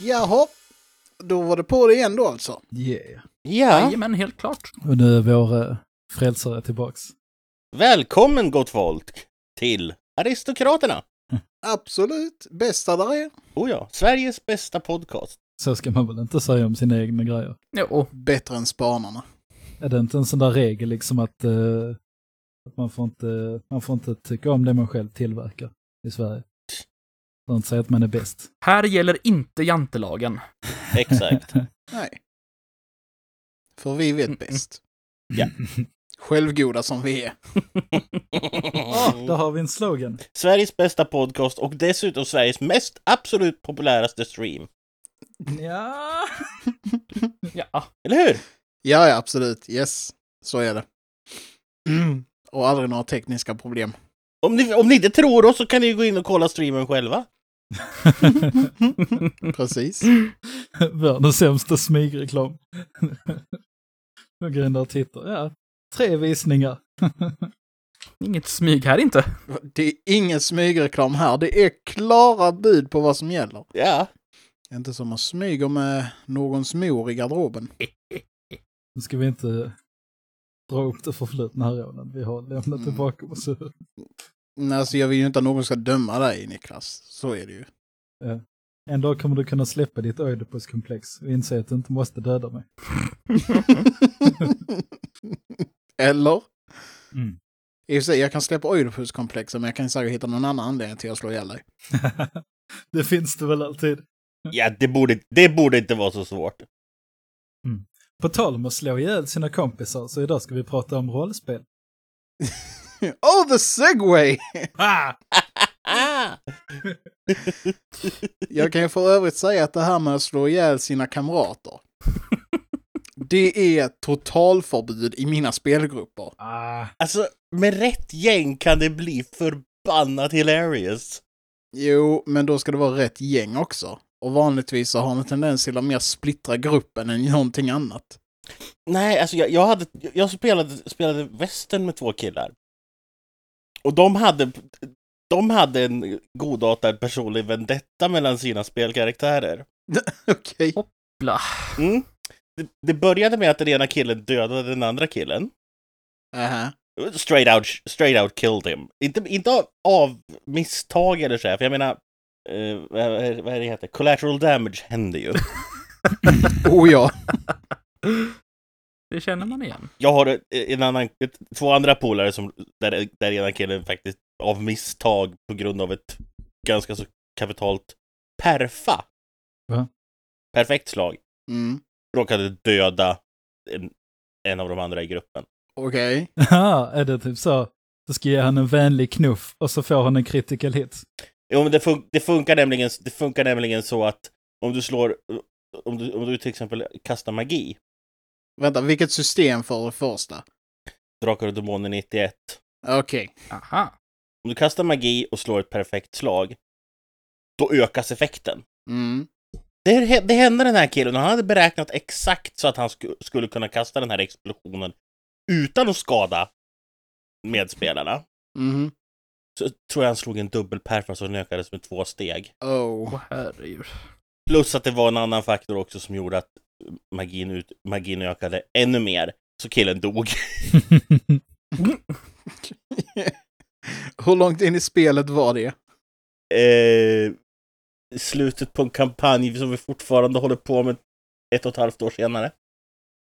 Jaha, då var det på det igen då alltså. Yeah. Ja, Jajamän, helt klart. Och nu är vår eh, frälsare tillbaks. välkommen gott folk till Aristokraterna. Absolut, bästa där är. Oh ja, Sveriges bästa podcast. Så ska man väl inte säga om sina egna grejer. Jo, Bättre än Spanarna. Är det inte en sån där regel liksom att, eh, att man, får inte, man får inte tycka om det man själv tillverkar i Sverige? Får inte säga att man är bäst. här gäller inte jantelagen. Exakt. Nej. För vi vet bäst. Ja. Självgoda som vi är. Ah, där har vi en slogan. Sveriges bästa podcast och dessutom Sveriges mest absolut populäraste stream. Ja. Ja, Eller hur? Ja, ja, absolut. Yes, så är det. Och aldrig några tekniska problem. Om ni, om ni inte tror oss så kan ni gå in och kolla streamen själva. Precis. Världens sämsta smygreklam. Jag går in där och tittar. Ja, tre visningar. inget smyg här inte. Det är ingen smygreklam här. Det är klara bud på vad som gäller. Ja. Inte som man smyger med någons mor i garderoben. Nu ska vi inte dra upp det förflutna här Roland. Vi har lämnat det bakom oss. Nej, Alltså, jag vill ju inte att någon ska döma dig, Niklas. Så är det ju. En dag kommer du kunna släppa ditt Oidipuskomplex och inse att du inte måste döda mig. Eller? Mm. I och sig, jag kan släppa Oidipuskomplexen, men jag kan säkert hitta någon annan anledning till att slå ihjäl dig. det finns det väl alltid. Ja, det borde, det borde inte vara så svårt. På tal om att slå ihjäl sina kompisar så idag ska vi prata om rollspel. Oh, the segway! Ah! Ah! Jag kan ju för övrigt säga att det här med att slå ihjäl sina kamrater. Det är totalförbud i mina spelgrupper. Ah. Alltså, med rätt gäng kan det bli förbannat hilarious. Jo, men då ska det vara rätt gäng också. Och vanligtvis så har man en tendens till att mer splittra gruppen än någonting annat. Nej, alltså jag, jag, hade, jag spelade, spelade västern med två killar. Och de hade, de hade en godartad personlig vendetta mellan sina spelkaraktärer. Okej. Bla. Mm. Det, det började med att den ena killen dödade den andra killen. Aha. Straight out, straight out killed him. Inte, inte av, av misstag eller så här, för jag menar, eh, vad, är- vad är det heter? Collateral damage händer ju. Oh ja. Det känner man igen. Jag har en annan, två andra polare som, där, där ena killen faktiskt av misstag på grund av ett ganska så kapitalt perfa. Va? Perfekt slag. Mm. Råkade döda en, en av de andra i gruppen. Okej. Ah, är det typ så? Då ska ge han en vänlig knuff och så får han en critical hit. Jo, men det, fun det, funkar nämligen, det funkar nämligen så att om du slår, om du, om du till exempel kastar magi, Vänta, vilket system för det första? Drakar och Demoner 91. Okej. Aha. Om du kastar magi och slår ett perfekt slag, då ökas effekten. Mm. Det, det hände den här killen och han hade beräknat exakt så att han sku, skulle kunna kasta den här explosionen utan att skada medspelarna. Mhm. Så tror jag han slog en dubbelperfa så den ökades med två steg. Oh. Herregud. Plus att det var en annan faktor också som gjorde att magin, ut, magin ökade ännu mer. Så killen dog. Hur långt in i spelet var det? Eh, slutet på en kampanj som vi fortfarande håller på med ett och ett halvt år senare.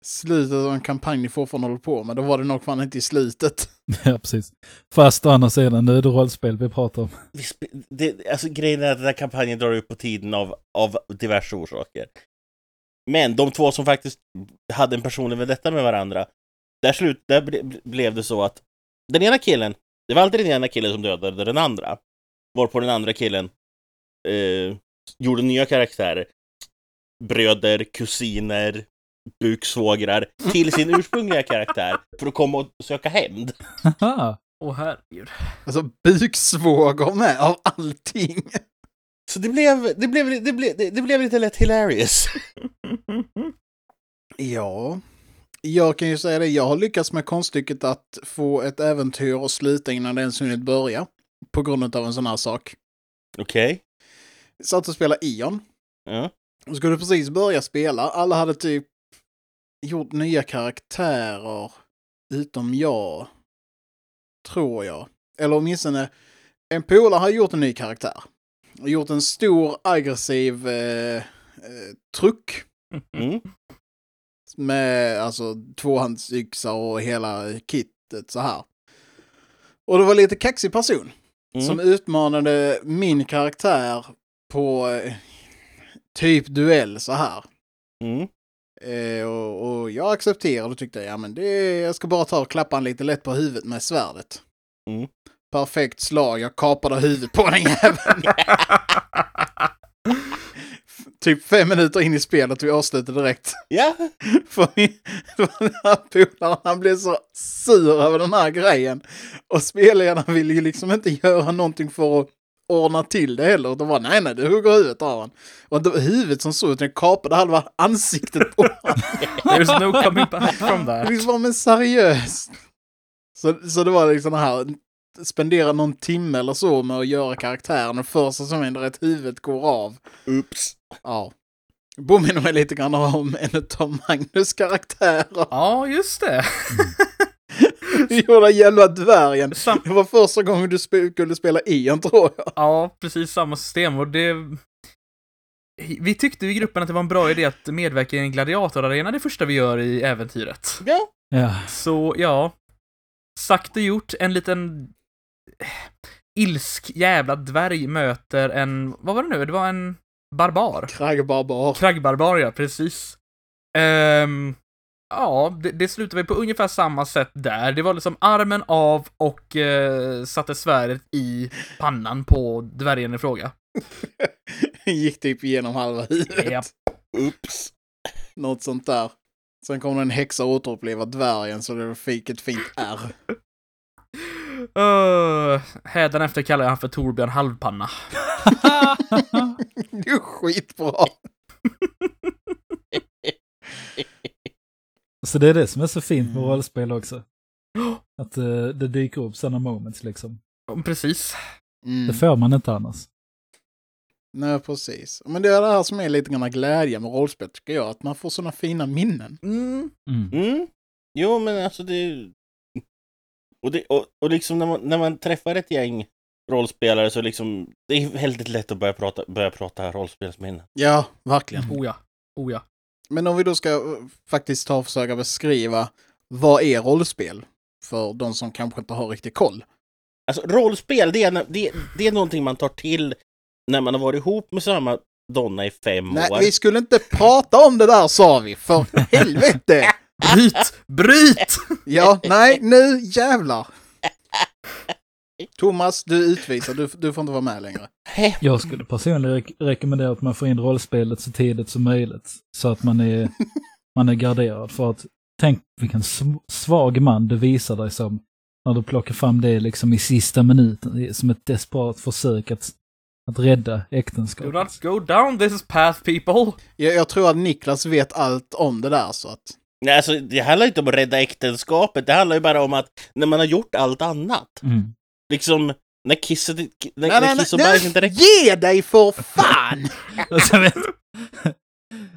Slutet av en kampanj ni fortfarande håller på med. Då var det nog fan inte i slutet. ja, precis. Fast å andra sidan, nu är det rollspel vi pratar om. Det, alltså grejen är att den här kampanjen drar ut på tiden av, av diverse orsaker. Men de två som faktiskt hade en personlig vendetta med varandra, där, slut, där ble, blev det så att den ena killen, det var alltid den ena killen som dödade den andra. Varpå den andra killen eh, gjorde nya karaktärer. Bröder, kusiner, buksvågrar till sin ursprungliga karaktär för att komma och söka hämnd. Åh herregud. Alltså buksvågor med av allting. Så det blev, det blev, det blev, det, det blev lite lätt hilarious. Ja. Jag kan ju säga det, jag har lyckats med konststycket att få ett äventyr att sluta innan det ens hunnit börja. På grund av en sån här sak. Okej. Satt och spelade Ion. Ja. Och skulle precis börja spela. Alla hade typ gjort nya karaktärer. Utom jag. Tror jag. Eller åtminstone, en polare har gjort en ny karaktär. Gjort en stor aggressiv eh, eh, truck. Mm. Med alltså tvåhandsyxa och hela kittet så här. Och det var lite kaxig person. Mm. Som utmanade min karaktär på eh, typ duell så här. Mm. Eh, och, och jag accepterade och tyckte, ja men det, jag ska bara ta och klappa han lite lätt på huvudet med svärdet. Mm. Perfekt slag, jag kapade huvudet på den jäveln. typ fem minuter in i spelet vi avslutade direkt. Ja. För min, för den här polaren, han blev så sur över den här grejen. Och spelledarna ville ju liksom inte göra någonting för att ordna till det heller. De var nej, nej, du hugger huvudet av honom. Och det var huvudet som såg ut, den kapade halva ansiktet på honom. There's no coming back from that. liksom, var men seriöst. Så, så det var liksom det här, spendera någon timme eller så med att göra karaktären och första som händer är att huvudet går av. Oops. Ja. Påminner mig lite grann om en av Magnus karaktärer. Ja, just det. Gjorda jävla dvärgen. Sam Det var första gången du sp- skulle spela Ian tror jag. ja, precis samma system och det... Vi tyckte i gruppen att det var en bra idé att medverka i en gladiatorarena det första vi gör i äventyret. Ja. Ja. Så ja, sagt och gjort, en liten ilsk jävla dvärg möter en, vad var det nu? Det var en barbar. Kraggbarbar. Kraggbarbar, ja, precis. Ehm, ja, det, det slutade väl på ungefär samma sätt där. Det var liksom armen av och eh, satte svärdet i pannan på dvärgen i fråga. Gick typ igenom halva huvudet. Japp. Oops. Något sånt där. Sen kom en häxa och återuppleva dvärgen så det fick ett fint R. Uh, Hädanefter kallar jag han för Torbjörn Halvpanna. Det är skitbra. Så det är det som är så fint med Mm. rollspel också. Att eh, det dyker upp sådana moments liksom. Ja, Precis. Mm. Det får man inte annars. Nej, precis. Men det är det här som är lite grann glädje med rollspel tycker jag. Att man får sådana fina minnen. Mm. Mm. Mm. Jo, men alltså det... Och, det, och, och liksom när man, när man träffar ett gäng rollspelare så liksom... Det är väldigt lätt att börja prata, börja prata rollspelsminnen. Ja, verkligen. Mm. Oh ja. Oh ja. Men om vi då ska eh, faktiskt ta och försöka beskriva vad är rollspel? För de som kanske inte har riktigt koll. Alltså rollspel, det är, det, det är någonting man tar till när man har varit ihop med samma donna i fem Nej, år. vi skulle inte prata om det där sa vi, för helvete! Bryt! Bryt! Ja, nej, nu jävlar! Thomas, du är utvisad. Du, du får inte vara med längre. Jag skulle personligen re- rekommendera att man får in rollspelet så tidigt som möjligt. Så att man är, man är garderad. För att tänk vilken sv- svag man du visar dig som när du plockar fram det liksom i sista minuten. Som ett desperat försök att, att rädda Do äktenskapet. not go down this path people! Jag, jag tror att Niklas vet allt om det där, så att... Nej, alltså, det handlar inte om att rädda äktenskapet, det handlar ju bara om att när man har gjort allt annat. Mm. Liksom, när kisset, när, Nej, när kiss och bajs inte räcker. Ge dig för fan!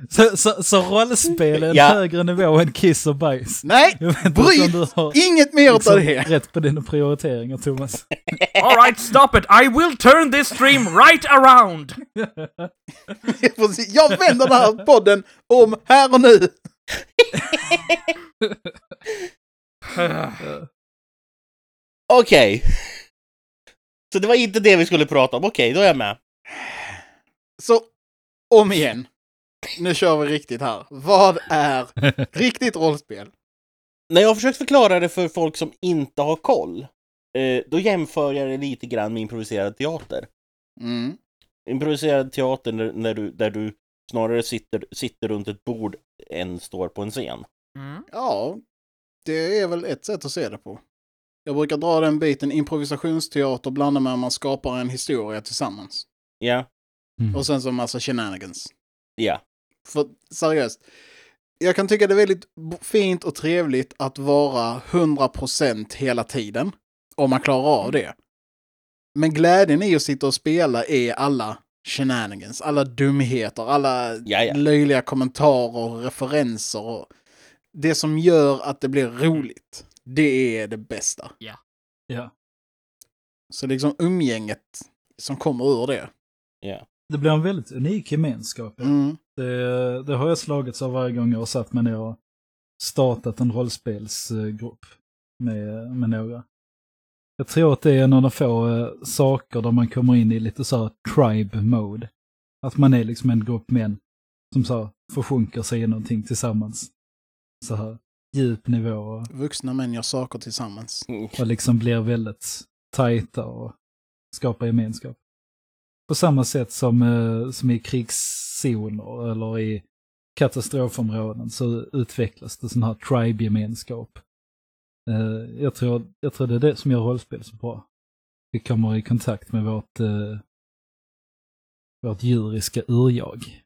Så, så, så rollspel är en Ja. högre nivå än kiss och bajs. Nej, Bryt! inget mer liksom, av det! rätt på dina prioriteringar, Thomas. Alright, stop it! I will turn this stream right around! Jag vänder den här podden om här och nu. Okej. Så det var inte det vi skulle prata om, okej, då är jag med. Så, om igen. Nu kör vi riktigt här. Vad är riktigt rollspel? När jag har försökt förklara det för folk som inte har koll, eh, då jämför jag det lite grann med improviserad teater. Mm. Improviserad teater när, när du, där du snarare sitter, sitter runt ett bord än står på en scen. Mm. Ja, det är väl ett sätt att se det på. Jag brukar dra den biten improvisationsteater blandar med att man skapar en historia tillsammans. Ja, Mm. Och sen så massa shenanigans. ja. För seriöst, jag kan tycka det är väldigt fint och trevligt att vara 100% hela tiden. Om man klarar av det. Men glädjen i att sitta och spela är alla shenanigans, alla dumheter, alla Jaja. löjliga kommentarer och referenser. Och det som gör att det blir roligt, det är det bästa. Ja. Så liksom umgänget som kommer ur det. Ja. Det blir en väldigt unik gemenskap. Mm. Det, det har jag slagits av varje gång jag har satt mig ner och startat en rollspelsgrupp med, med några. Jag tror att det är en av de få eh, saker där man kommer in i lite så här tribe mode. Att man är liksom en grupp män som så här försjunker sig i någonting tillsammans. Så här djup nivå och, Vuxna män gör saker tillsammans. och liksom blir väldigt tajta och skapar gemenskap. På samma sätt som, eh, som i krigszoner eller i katastrofområden så utvecklas det sån här tribe-gemenskap. Eh, jag, tror, jag tror det är det som gör rollspel så bra. Vi kommer i kontakt med vårt, eh, vårt djuriska urjag.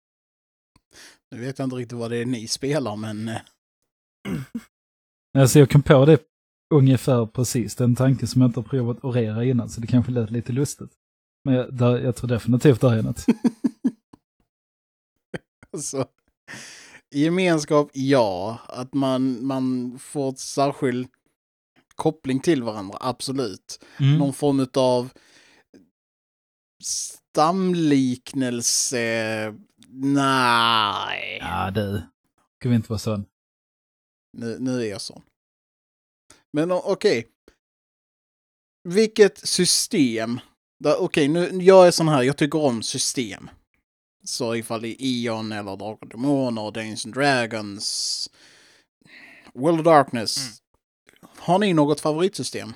Nu vet jag inte riktigt vad det är ni spelar, men Alltså jag kom på det ungefär precis, den tanken som jag inte har provat att orera innan, så det kanske lät lite lustigt. Men jag, där, jag tror definitivt det är något. alltså, gemenskap, ja. Att man, man får ett särskild koppling till varandra, absolut. Mm. Någon form av stamliknelse, nej. Ja du, ska vi inte vara sån. Nu, nu är jag sån. Men okej. Vilket system? Okej, nu, jag är sån här, jag tycker om system. Så ifall det är Eon eller Drakar och Demoner, Dungeons and Dragons, World of Darkness. Har ni något favoritsystem?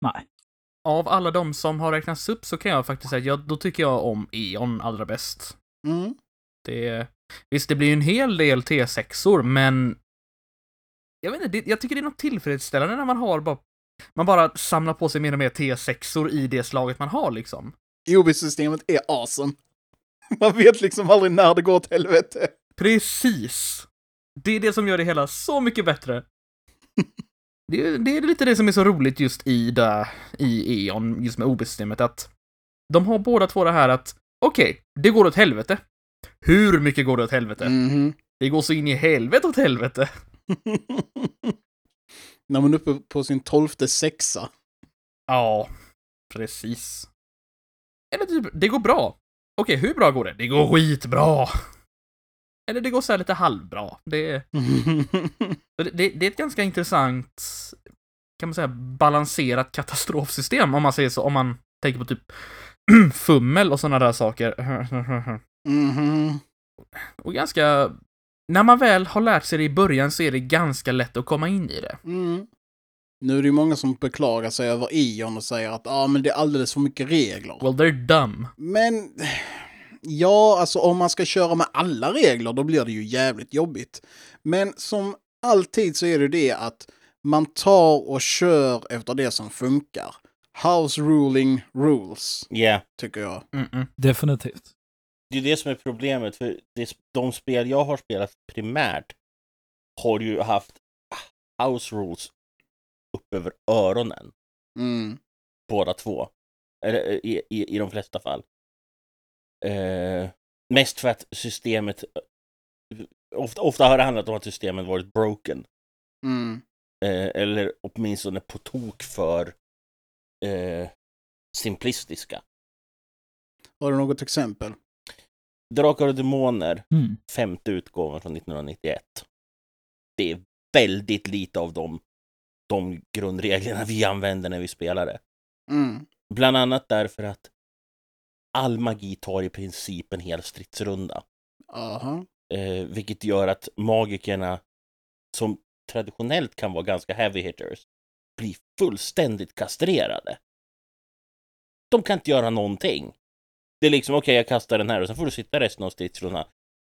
Nej. Av alla de som har räknats upp så kan jag faktiskt säga att jag, då tycker jag om E.ON allra bäst. Mm. Det, visst, det blir ju en hel del T6or, men jag vet inte, det, jag tycker det är något tillfredsställande när man har bara man bara samlar på sig mer och mer T6or i det slaget man har liksom. OB-systemet är awesome. Man vet liksom aldrig när det går åt helvete. Precis! Det är det som gör det hela så mycket bättre. Det är, det är lite det som är så roligt just i, det, i E.ON, just med OB-systemet, att de har båda två det här att okej, det går åt helvete. Hur mycket går det åt helvete? Mhm. Det går så in i helvete åt helvete. När man är uppe på sin tolfte sexa. Ja, precis. Eller typ, det går bra. Okej, hur bra går det? Det går skitbra! Eller det går så här lite halvbra. Det, det, det, det är ett ganska intressant, kan man säga, balanserat katastrofsystem om man säger så, om man tänker på typ fummel och sådana där saker. Mhm. Och ganska, när man väl har lärt sig det i början så är det ganska lätt att komma in i det. Mm. Nu är det ju många som beklagar sig över Ion och säger att ah, men det är alldeles för mycket regler. Well, they're dumb. Men ja, alltså om man ska köra med alla regler då blir det ju jävligt jobbigt. Men som alltid så är det det att man tar och kör efter det som funkar. House ruling rules, Ja, tycker jag. Mm-mm. Definitivt. Det är det som är problemet. För det, de spel jag har spelat primärt har ju haft house rules upp över öronen. Mm. Båda två. Eller eh, i, i, i de flesta fall. Eh, mest för att systemet... Ofta, ofta har det handlat om att systemet varit broken. Mm. Eh, eller åtminstone på tok för eh, simplistiska. Har du något exempel? Drakar och Demoner, Mm. femte utgåvan från 1991. Det är väldigt lite av de, de grundreglerna vi använder när vi spelar det. Mm. Bland annat därför att all magi tar i princip en hel stridsrunda. Aha. Eh, vilket gör att magikerna, som traditionellt kan vara ganska heavy hitters, blir fullständigt kastrerade. De kan inte göra någonting. Det är liksom, okej, jag kastar den här och sen får du sitta resten av stridsrundan.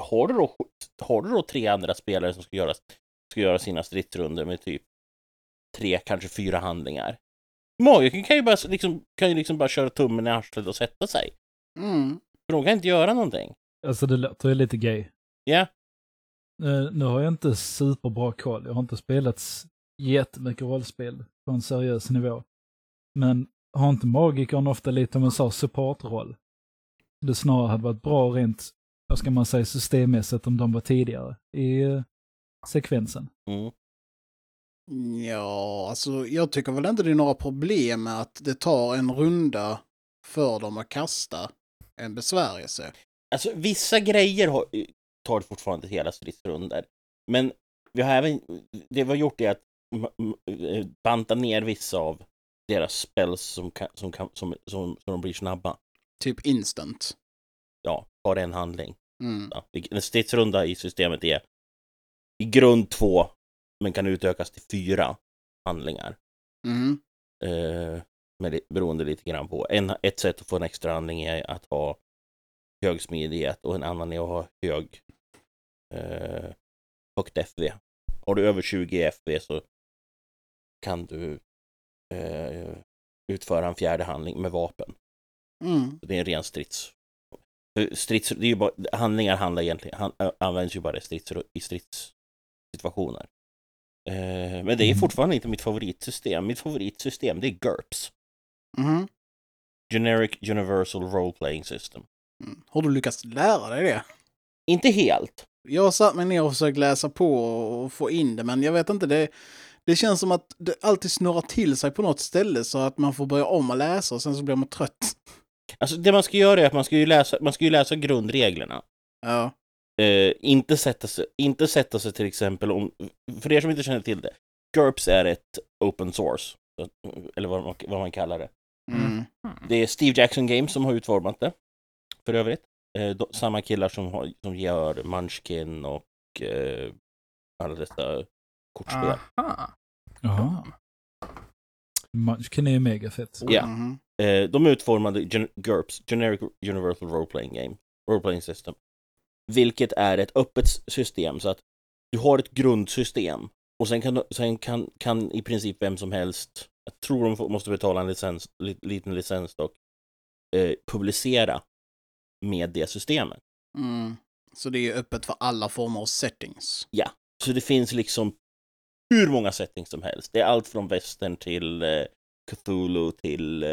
Har du då, har du då tre andra spelare som ska göra, ska göra sina stridsrunder med typ tre, kanske fyra handlingar. Magikern kan ju bara, liksom, kan ju liksom bara köra tummen i arslet och sätta sig. Mm. För de kan inte göra någonting. Alltså det låter ju lite gay. Ja, Eh, Nu har jag inte superbra koll. Jag har inte spelat jättemycket rollspel på en seriös nivå. Men har inte magikern ofta lite om en sån supportroll? Det snarare hade varit bra rent, vad ska man säga, systemmässigt om de var tidigare i eh, sekvensen. Mm. Ja, alltså jag tycker väl inte det är några problem med att det tar en runda för dem att kasta en besvärjelse. Alltså vissa grejer har, tar fortfarande hela stridsrundor. Men vi har även, det vi har gjort är att eh, banta ner vissa av deras spells som, kan, som, kan, som, som, som de blir snabba. Typ instant. Ja, bara en handling. Mm. Ja. En stridsrunda i systemet är i grund två, men kan utökas till fyra handlingar. Mm. Eh, med beroende lite grann på. En, ett sätt att få en extra handling är att ha hög smidighet och en annan är att ha hög eh, högt FV. Har du över 20 FV så kan du eh, utföra en fjärde handling med vapen. Mm. Det är en ren strids... Strids det är ju bara, handlingar handlar egentligen, han, används ju bara i, strids, i stridssituationer. Eh, men det är Mm. fortfarande inte mitt favoritsystem. Mitt favoritsystem det är GURPS. Mhm. Generic Universal Role Playing System. Mm. Har du lyckats lära dig det? Inte helt. Jag har satt mig ner och försökt läsa på och få in det, men jag vet inte, det, det känns som att det alltid snurrar till sig på något ställe så att man får börja om och läsa och sen så blir man trött. Alltså det man ska göra är att man ska ju läsa, man ska ju läsa grundreglerna. Ja. Eh, inte, sätta sig, inte sätta sig till exempel om, för er som inte känner till det, GURPS är ett open source, eller vad man, vad man kallar det. Mm. Det är Steve Jackson Games som har utformat det, för övrigt. Eh, de, samma killar som, har, som gör Munchkin och eh, alla dessa kortspel. Aha. Jaha. Munchkin är ju mega fett. Ja. Mhm. Eh, de utformade gen- GURPS, Generic Universal Role Playing Game, Role Playing System. Vilket är ett öppet system så att du har ett grundsystem och sen kan, sen kan, kan i princip vem som helst, jag tror de får- måste betala en licens, li, liten licens dock, eh, publicera med det systemet. Mm. Så det är öppet för alla former av settings. Så det finns liksom hur många settings som helst. Det är allt från västern till eh, Cthulhu till eh,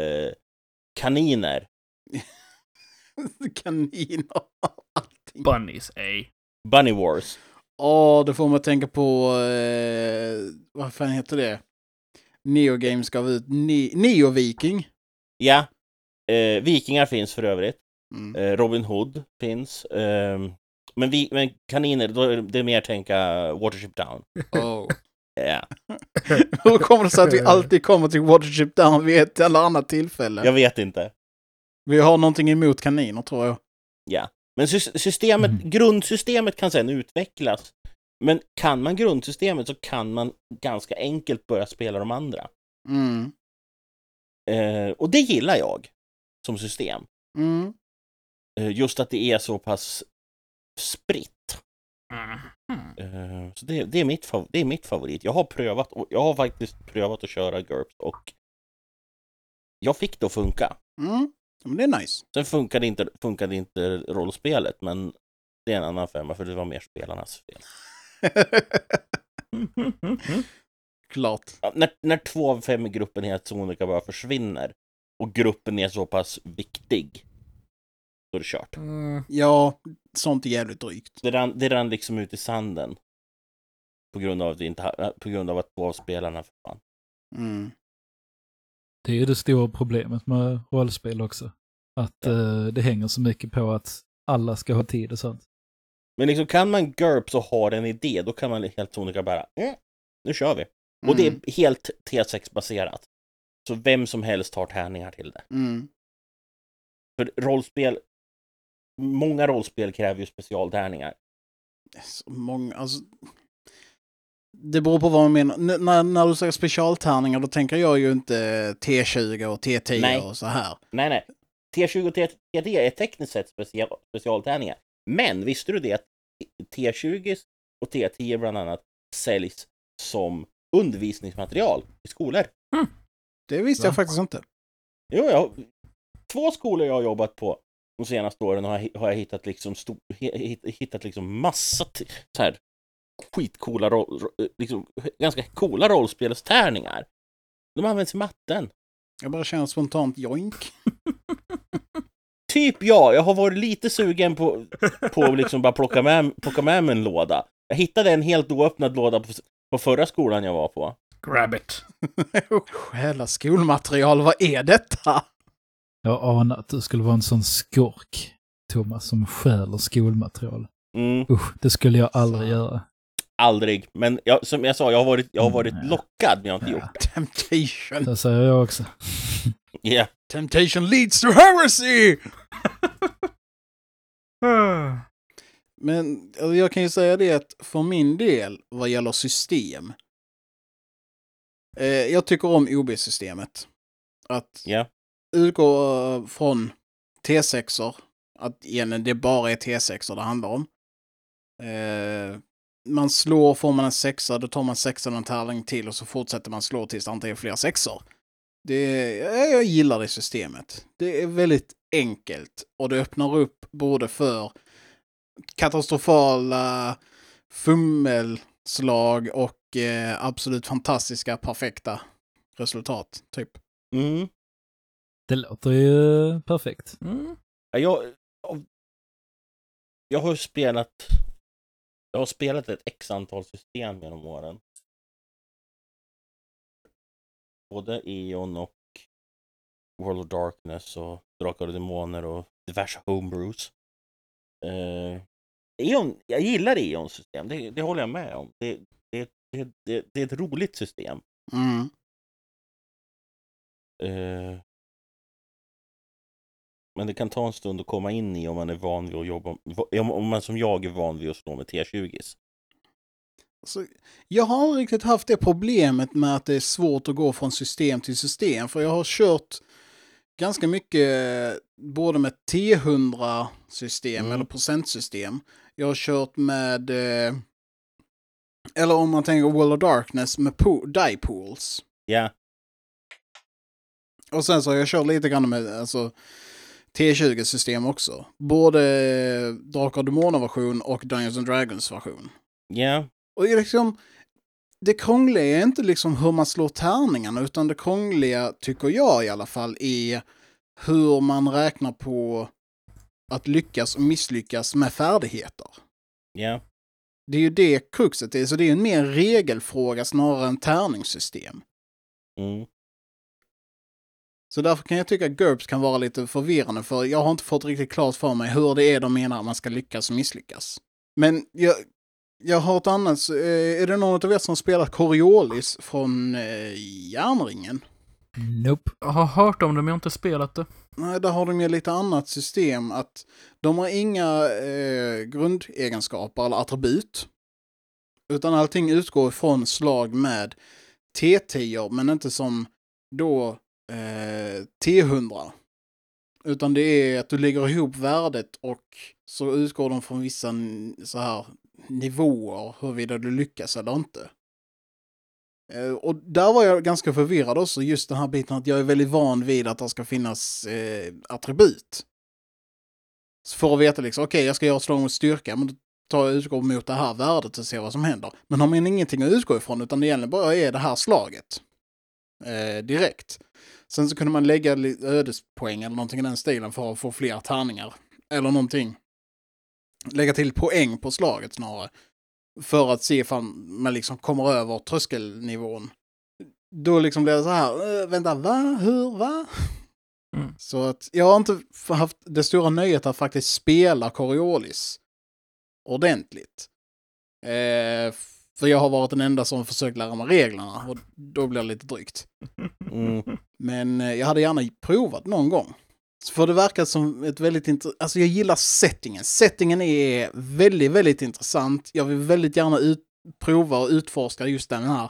kaniner. Kaniner och allting. Bunnies, ey. Bunny Wars. Åh, det får att tänka på, eh, vad fan heter det? Neo Games gav ut ne- Neo Viking. Ja, eh, vikingar finns för övrigt. Mm. Eh, Robin Hood finns. ehm, men, vi, men kaniner, då är det mer tänka Watership Down. Oh. Ja, Hur kommer det sig att vi alltid kommer till Watership Down vid ett eller annat tillfälle? jag vet inte. Vi har någonting emot kaniner, tror jag. Ja. Men sys- systemet, Mm. grundsystemet kan sedan utvecklas. Men kan man grundsystemet så kan man ganska enkelt börja spela de andra. Mm. Eh, och det gillar jag som system. Mm. Eh, just att det är så pass spritt. Mhm. Eh, så det, det, är mitt det är mitt favorit. Jag har prövat, och jag har faktiskt prövat att köra GURPS och jag fick det att funka. Mm. Men det är nice. Sen funkade inte, funkade inte rollspelet, men det är en annan femma för det var mer spelarnas fel. Klart. Ja, när, när två av fem i gruppen helt sonika bara försvinner och gruppen är så pass viktig, då är det kört. Mm. Ja, sånt är jävligt drygt. Det rann, det rann liksom ut i sanden. På grund av att, inte, på grund av att två av spelarna försvann. Mm. Det är ju det stora problemet med rollspel också. Att eh, det hänger så mycket på att alla ska ha tid och sånt. Men liksom kan man GURPS och har en idé, då kan man helt sonika bara, mm, nu kör vi. Och det Mm. är helt T6-baserat. Så vem som helst har tärningar till det. Mm. För rollspel, många rollspel kräver ju specialtärningar. Så många, alltså... Det beror på vad man menar. N- när, när du säger specialtärningar då tänker jag ju inte T20 och T10 Nej. och så här. Nej, nej. T20 och T10 är tekniskt sett special, specialtärningar. Men visste du det att T20 och T10 bland annat säljs som undervisningsmaterial i skolor? Det visste Va? jag faktiskt inte. Jo, jag, två skolor jag har jobbat på de senaste åren har jag, har jag hittat liksom, stor, hittat liksom massa så här, skitcoola, roll, ro- liksom, ganska coola rollspelstärningar. De används i matten. Jag bara känner spontant joink. Typ ja, jag har varit lite sugen på, på att liksom bara plocka med, plocka med mig en låda. Jag hittade en helt oöppnad låda på, på förra skolan jag var på. Grab it. Stjäla skolmaterial, vad är detta? Jag anar att du skulle vara en sån skurk, Thomas, som stjäler skolmaterial. Mm, Usch, det skulle jag aldrig göra. aldrig. Men jag, som jag sa, jag har varit, jag har varit Mm, lockad, men jag har inte Ja. gjort det. Temptation. Det säger jag också. Yeah. Temptation leads to heresy! Men jag kan ju säga det att för min del, vad gäller system. Eh, jag tycker om OB-systemet. Att Ja utgå eh, från T6or. Att igen, det bara är T6or det handlar om. Eh, man slår, får man en sexa, då tar man sexan en tärning till och så fortsätter man slå tills det inte är fler sexor. Det, jag jag gillar det systemet. Det är väldigt enkelt och det öppnar upp både för katastrofala fummelslag och eh, absolut fantastiska, perfekta resultat, typ. Mm. Det låter ju perfekt. Mm. Ja, Jag, jag har ju spelat jag har spelat ett x antal system genom åren. Både Eon och World of Darkness och Drakar och Demoner och diverse homebrews. Eh, Eon, jag gillar Eons system, det, det håller jag med om. Det, det, det, det, det är ett roligt system. Mm. Eh, men det kan ta en stund att komma in i om man är van vid att jobba, om man som jag är van vid att slå med T20. Så jag har aldrig riktigt haft det problemet med att det är svårt att gå från system till system, för jag har kört ganska mycket både med T100-system Mm. eller procentsystem. Jag har kört med, eh, eller om man tänker World of Darkness, med po- die pools. Ja, Och sen så har jag kört lite grann med alltså, T20-system också. Både Drakar och Demoner-version och Dungeons and Dragons-version. ja, Och det är liksom, det krångliga är inte liksom hur man slår tärningarna, utan det krångliga, tycker jag i alla fall, är hur man räknar på att lyckas och misslyckas med färdigheter. ja. Det är ju det kruxet är, så det är en mer regelfråga snarare än tärningssystem. Mm. Så därför kan jag tycka att GURPS kan vara lite förvirrande, för jag har inte fått riktigt klart för mig hur det är de menar att man ska lyckas och misslyckas. Men jag, jag har ett annat, eh, är det någon av er som spelat Coriolis från eh, Järnringen? Nope. Jag har hört om det men jag har inte spelat det. Nej, där har de ju lite annat system, att de har inga eh, grundegenskaper eller attribut. Utan allting utgår ifrån slag med T10, men inte som då eh, T100. Utan det är att du lägger ihop värdet och så utgår de från vissa så här nivåer huruvida du lyckas eller inte. Eh, Och där var jag ganska förvirrad också, just den här biten att jag är väldigt van vid att det ska finnas eh, attribut. Så för att veta liksom, okej jag ska göra ett slag mot styrka, men då tar jag utgå mot det här värdet och ser vad som händer. Men har man ingenting att utgå ifrån, utan det egentligen bara är det här slaget. Eh, direkt. Sen så kunde man lägga ödespoäng eller någonting i den stilen för att få fler tärningar. Eller någonting. Lägga till poäng på slaget snarare. För att se ifall man liksom kommer över tröskelnivån. Då liksom blir det så här, vänta, va? Hur? Va? Mm. Så att jag har inte haft det stora nöjet att faktiskt spela Coriolis ordentligt. Eh, för jag har varit den enda som försökt lära mig reglerna och då blir det lite drygt. Mm. Men eh, jag hade gärna provat någon gång. För det verkar som ett väldigt intressant... Alltså jag gillar settingen. Settingen är väldigt, väldigt intressant. Jag vill väldigt gärna ut prova och utforska just den här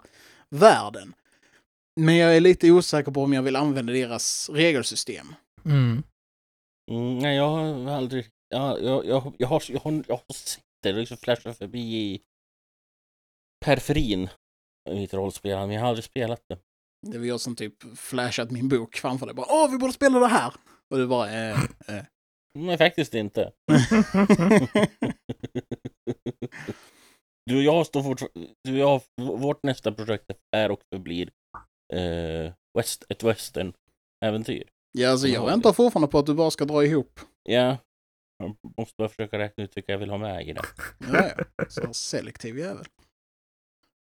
världen. Men jag är lite osäker på om jag vill använda deras regelsystem. Mm. Mm, nej, jag har aldrig... Jag, jag, jag, jag, har, jag, har, jag har sett det liksom flasha förbi i periferin mitt rollspelande, men jag har aldrig spelat det. Det var jag som typ flashat min bok framför dig. Bara, Åh, vi borde spela det här! Och du bara, eh, eh. Nej, faktiskt inte. Du och jag står fortfarande... Du och jag, vårt nästa projekt är och förblir eh, west, ett western-äventyr. Ja, alltså jag väntar fortfarande på att du bara ska dra ihop. Ja. Jag måste bara försöka räkna ut vilka jag vill ha med i det. Ja, ja. Så selektiv jävel.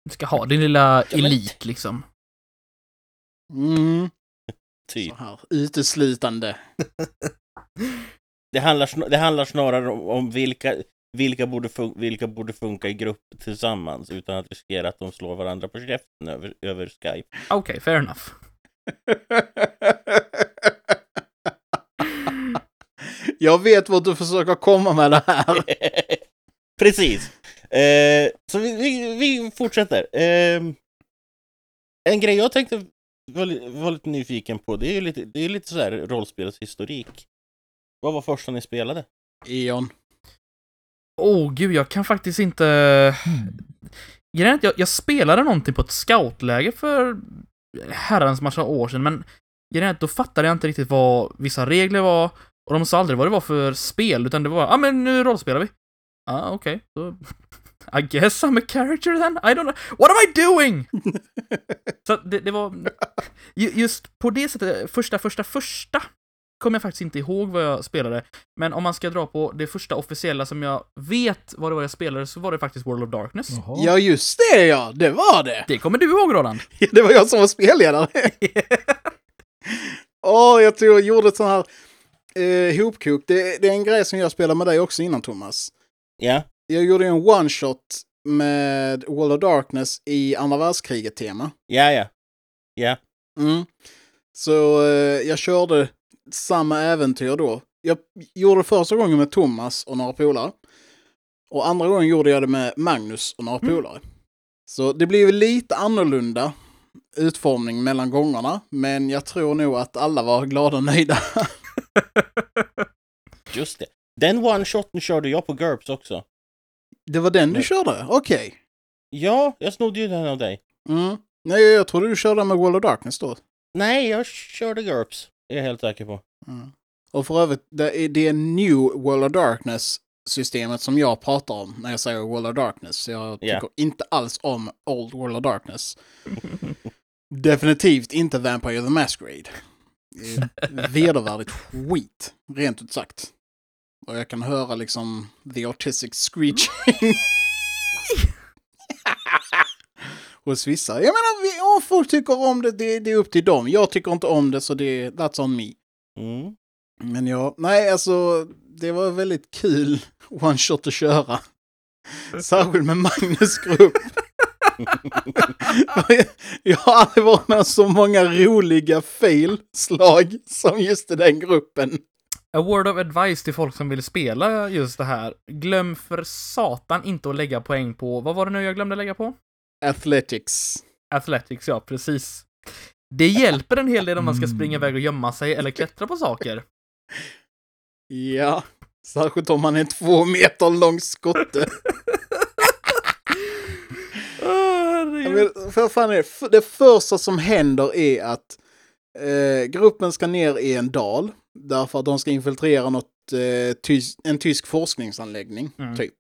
Du ska ha din lilla elit liksom. Mm. Typ. Så här, uteslutande. Det handlar, det handlar snarare om, om vilka, vilka, borde fun- vilka borde funka i grupp tillsammans utan att riskera att de slår varandra på käften över, över Skype. Okej, fair enough. jag vet vad du försöker komma med det här. Precis. Eh, så vi, vi, vi fortsätter. Eh, en grej jag tänkte var, li- var lite nyfiken på, det är ju lite, det är lite så här rollspelshistorik. Vad var första ni spelade? Eon. Åh oh, gud, jag kan faktiskt inte... Grejen jag, jag spelade någonting på ett scoutläge för herrans massa år sedan, men grejen då fattade jag inte riktigt vad vissa regler var, och de sa aldrig vad det var för spel, utan det var ja ah, men nu rollspelar vi. Ja, ah, okej. Så... I guess I'm a character then? I don't know. What am I doing? Så det, det var... ju- Just på det sättet, första, första, första kommer jag faktiskt inte ihåg vad jag spelade. Men om man ska dra på det första officiella som jag vet vad det var jag spelade så var det faktiskt World of Darkness. Jaha. Ja, just det ja. Det var det. Det kommer du ihåg Roland? Det var jag som var spelledare. Åh, jag tror jag gjorde ett sånt här eh, hopkok. Det, det är en grej som jag spelade med dig också innan, Thomas. Ja, Jag gjorde en one-shot med World of Darkness i andra världskriget-tema. ja, ja. Ja, Mm. Så eh, jag körde samma äventyr då. Jag gjorde första gången med Thomas och några polare. Och andra gången gjorde jag det med Magnus och några polare. Så det blev lite annorlunda utformning mellan gångerna. Men jag tror nog att alla var glada och nöjda. just det. Den one-shoten körde jag på GURPS också. Det var den du Nej. körde? Okej. Ja, jag snodde ju den av dig. Mm. Nej, jag trodde du körde med World of Darkness då. Nej, jag körde GURPS. Är jag helt säker på. Mm. Och för övrigt, det är det New World of Darkness-systemet som jag pratar om när jag säger World of Darkness. Jag tycker Ja. inte alls om Old World of Darkness. Definitivt inte Vampire the Masquerade. Det är Vedervärdigt skit, rent ut sagt. Och jag kan höra liksom the autistic screeching. Hos vissa. Jag menar, vi- om folk tycker om det, det, det är upp till dem. Jag tycker inte om det, så det, that's on me. Mm. Men ja, nej alltså det var väldigt kul one shot att köra. Särskilt med Magnus grupp. Jag har aldrig varit med så många roliga fail-slag som just i den gruppen. A word of advice till folk som vill spela just det här. Glöm för satan inte att lägga poäng på, vad var det nu jag glömde lägga på? Athletics. Athletics, ja precis. Det hjälper en hel del om man ska springa iväg och gömma sig eller klättra på saker. Ja, särskilt om man är två meter lång skotte. Vet, för fan är det, det första som händer är att eh, gruppen ska ner i en dal därför att de ska infiltrera något, eh, tys en tysk forskningsanläggning, Mm. typ.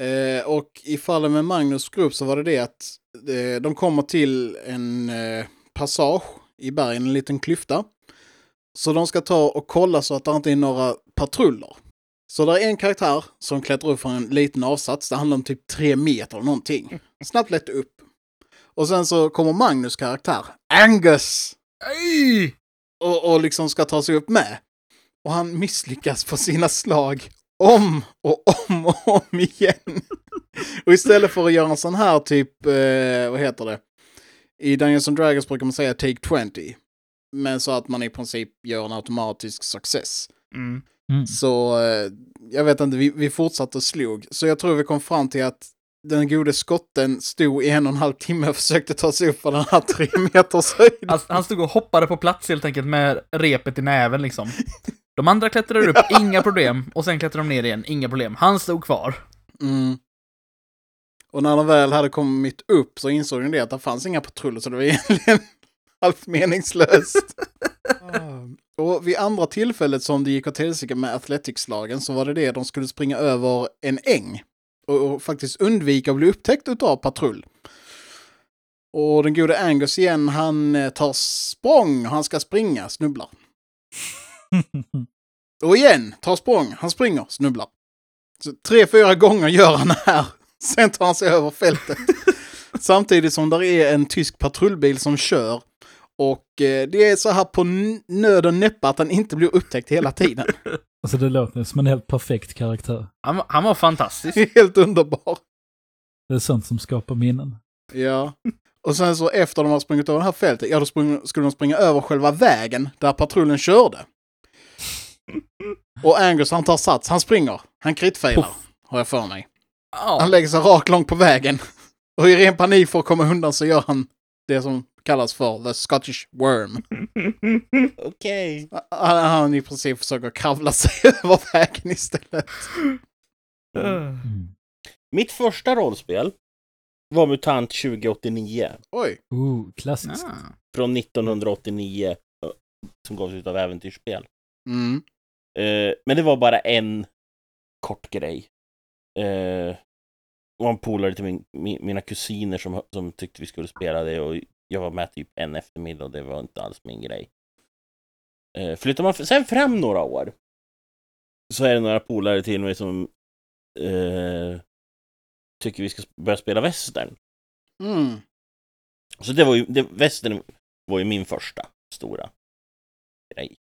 Eh, och i fallet med Magnus grupp så var det det att eh, de kommer till en eh, passage i bergen, en liten klyfta. Så de ska ta och kolla så att det inte är några patruller. Så det är en karaktär som klättrar upp från en liten avsats. Det handlar om typ tre meter eller någonting. Snabbt lätt upp. Och sen så kommer Magnus karaktär, Angus, Ej! och, och liksom ska ta sig upp med. Och han misslyckas på sina slag om och om och om igen. och istället för att göra en sån här typ, eh, vad heter det? I Dungeons and Dragons brukar man säga take 20. Men så att man i princip gör en automatisk success. Mm. Mm. Så eh, jag vet inte, vi, vi fortsatte och slog. Så jag tror vi kom fram till att den gode skotten stod i en och en halv timme och försökte ta sig upp för den här tre meters höjd. Han, han stod och hoppade på plats helt enkelt med repet i näven liksom. De andra klättrade upp, inga problem. Och sen klättrade de ner igen, inga problem. Han stod kvar. Mm. Och när de väl hade kommit upp så insåg de det att det fanns inga patruller så det var egentligen halvt meningslöst. och vid andra tillfället som det gick åt helsike med Athletics-lagen så var det det de skulle springa över en äng. Och, och faktiskt undvika att bli upptäckt utav patrull. Och den gode Angus igen, han eh, tar språng, han ska springa, snubblar. Och igen, tar språng, han springer, snubblar. Så tre, fyra gånger gör han det här. Sen tar han sig över fältet. Samtidigt som där är en tysk patrullbil som kör. Och eh, det är så här på nöd och näppe att han inte blir upptäckt hela tiden. Alltså det låter som en helt perfekt karaktär. Han, var- han var fantastisk. Helt underbar. Det är sånt som skapar minnen. Ja. Och sen så efter de har sprungit över det här fältet, ja då sprung, skulle de springa över själva vägen där patrullen körde. Och Angus han tar sats, han springer, han kritfailar, har jag för mig. Han Ja, lägger sig rakt långt på vägen. Och i ren panik för att komma undan så gör han det som kallas för the Scottish worm. Okej. Han, han i princip försöker kravla sig över vägen istället. Mm. Mitt första rollspel var MUTANT 2089 Oj. Oh, klassiskt. Ah. från 1989 eh, som gavs ut av Äventyrsspel. Mm. Eh, men det var bara en kort grej. Eh, och en polare till min, mi, mina kusiner som, som tyckte vi skulle spela det och jag var med typ en eftermiddag och det var inte alls min grej. Eh, flyttar man sen fram några år så är det några polare till mig som eh, tycker vi ska börja spela västern. Mm. Så det var ju, det, västern var ju min första stora grej.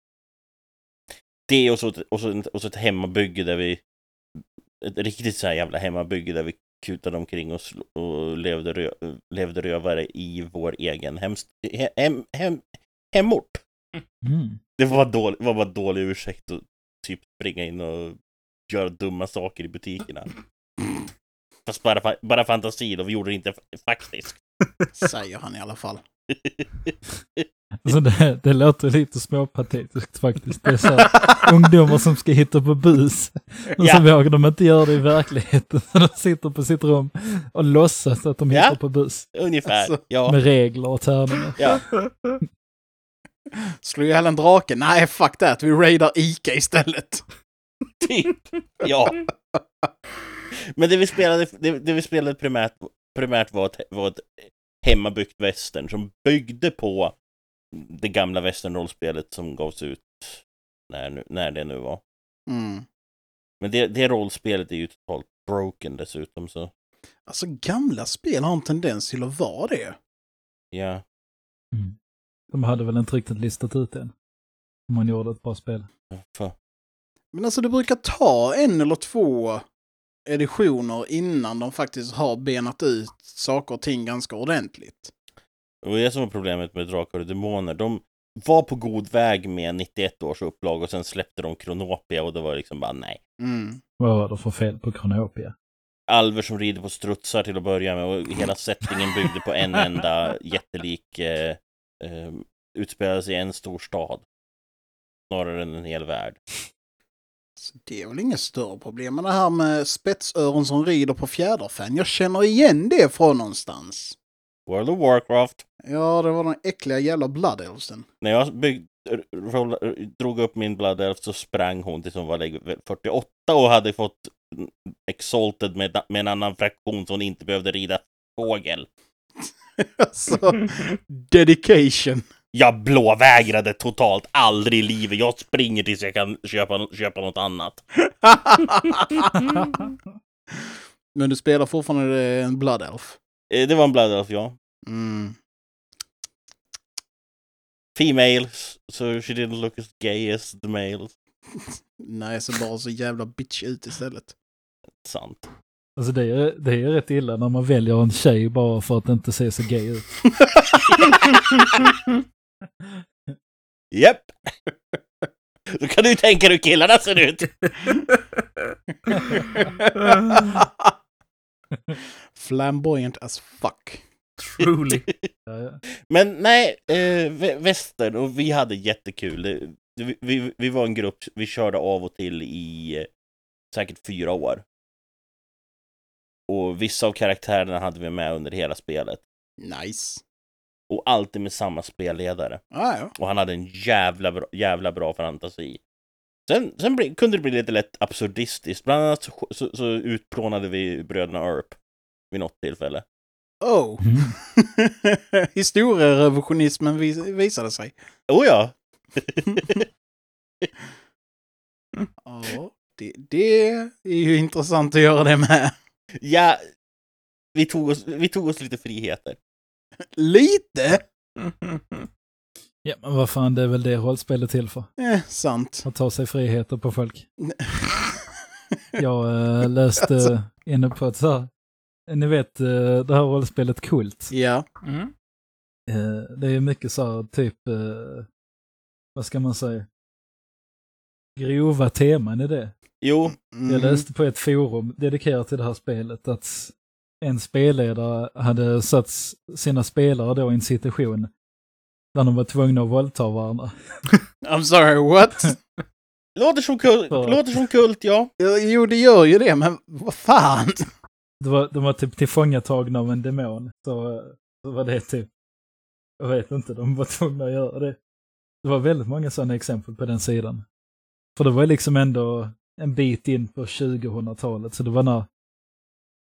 Det och så, och så, och så ett hemmabygge där vi, ett riktigt så här jävla hemmabygge där vi kutade omkring och, sl- och levde, rö, levde rövare i vår egen hemst, he, hem, hem, hemort. Mm. Det var, dålig, var bara dålig ursäkt att typ springa in och göra dumma saker i butikerna. Fast bara, bara fantasi, och vi gjorde det inte f- faktiskt. Säger han i alla fall. Alltså det, det låter lite småpatetiskt faktiskt. Det är så här, ungdomar som ska hitta på bus. Och så Ja. vågar de inte göra det i verkligheten. Så de sitter på sitt rum och låtsas att de Ja. hittar på bus. Ungefär, Alltså. ja. Med regler och tärningar. ja. Slå ihjäl en drake? Nej, fuck that. Vi raidar Ica istället. Typ. Ja. Men det vi spelade, det, det vi spelade primärt, primärt var, ett, var ett hemmabyggt västern som byggde på det gamla västernrollspelet som gavs ut när, nu- när det nu var. Mm. Men det, det rollspelet är ju totalt broken dessutom så Alltså gamla spel har en tendens till att vara det. ja. Mm. De hade väl inte riktigt listat ut än. Om man gjorde ett bra spel. För, Men alltså det brukar ta en eller två editioner innan de faktiskt har benat ut saker och ting ganska ordentligt. Det var det som var problemet med Drakar och Demoner. De var på god väg med 91 års upplag och sen släppte de Kronopia och det var liksom bara nej. Mm. Vad var det för fel på Kronopia? alver som rider på strutsar till att börja med och hela settingen byggde på en enda jättelik eh, eh, utspelade sig i en stor stad. Snarare än en hel värld. Så det är väl inget större problem. Men det här med spetsöron som rider på fjäderfän, jag känner igen det från någonstans. World of Warcraft. Ja, det var den äckliga jävla Blood Elfsen. När jag roll, drog upp min Blood Elf så sprang hon tills hon var läge 48 och hade fått Exalted med, med en annan fraktion så hon inte behövde rida fågel. alltså, dedication. Jag blåvägrade totalt, aldrig i livet. Jag springer tills jag kan köpa, köpa något annat. Men du spelar fortfarande en Blood Elf. Eh, Det var en Blood Elf, ja. Mm. Female, so she didn't look as gay as the males. Nej, så bara så jävla bitch ut istället. Sant. Alltså det är, det är rätt illa när man väljer en tjej bara för att inte se så gay ut. Japp! Då kan du ju tänka hur killarna ser ut. Flamboyant as fuck. Truly. Ja, ja. Men nej, eh, vä- västern och vi hade jättekul. Vi, vi, vi var en grupp, vi körde av och till i eh, säkert fyra år. Och vissa av karaktärerna hade vi med under hela spelet. Nice. Och alltid med samma spelledare. Ah, ja. Och han hade en jävla bra, jävla bra fantasi. Sen, sen bli, kunde det bli lite lätt absurdistiskt. Bland annat så, så, så utplånade vi bröderna Earp vid något tillfälle. Oh! Mm. Historierevisionismen vis visade sig. Oh ja! Ja, det, det är ju intressant att göra det med. ja, vi tog, oss, vi tog oss lite friheter. Lite! Ja, men vad fan, det är väl det rollspel är till för. Eh, sant. Att ta sig friheter på folk. Jag äh, läste Alltså. inne på ett så här, ni vet eh, det här rollspelet Kult. Ja. Mm. Eh, det är ju mycket så här typ, eh, vad ska man säga, grova teman i det. Jo, Mm. Jag läste på ett forum dedikerat till det här spelet att en spelledare hade satt sina spelare då i en situation där de var tvungna att våldta varandra. I'm sorry, what? låter som, kult, Ja. låter som kult, ja. Ja, jo, det gör ju det, men vad fan? Det var, de var typ tillfångatagna av en demon. Så, så var det typ, jag vet inte, de var tvungna att göra det. Det var väldigt många sådana exempel på den sidan. För det var liksom ändå en bit in på 2000-talet, så det var när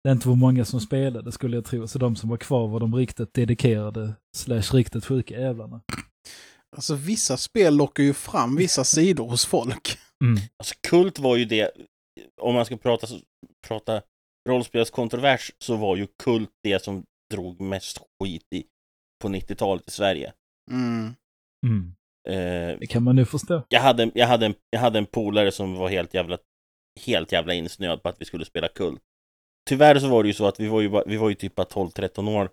det inte var många som spelade skulle jag tro. Så de som var kvar var de riktigt dedikerade slash riktigt sjuka jävlarna. Alltså vissa spel lockar ju fram vissa sidor hos folk. Mm. Alltså kult var ju det, om man ska prata, prata rollspelskontrovers, så var ju kult det som drog mest skit i, på 90-talet i Sverige. Mm. Mm. Eh, Det kan man nu förstå. jag, hade, jag, hade en, jag hade en polare som var helt jävla, helt jävla insnöad på att vi skulle spela kult. Tyvärr så var det ju så att vi var ju, bara, vi var ju typ bara 12-13 år.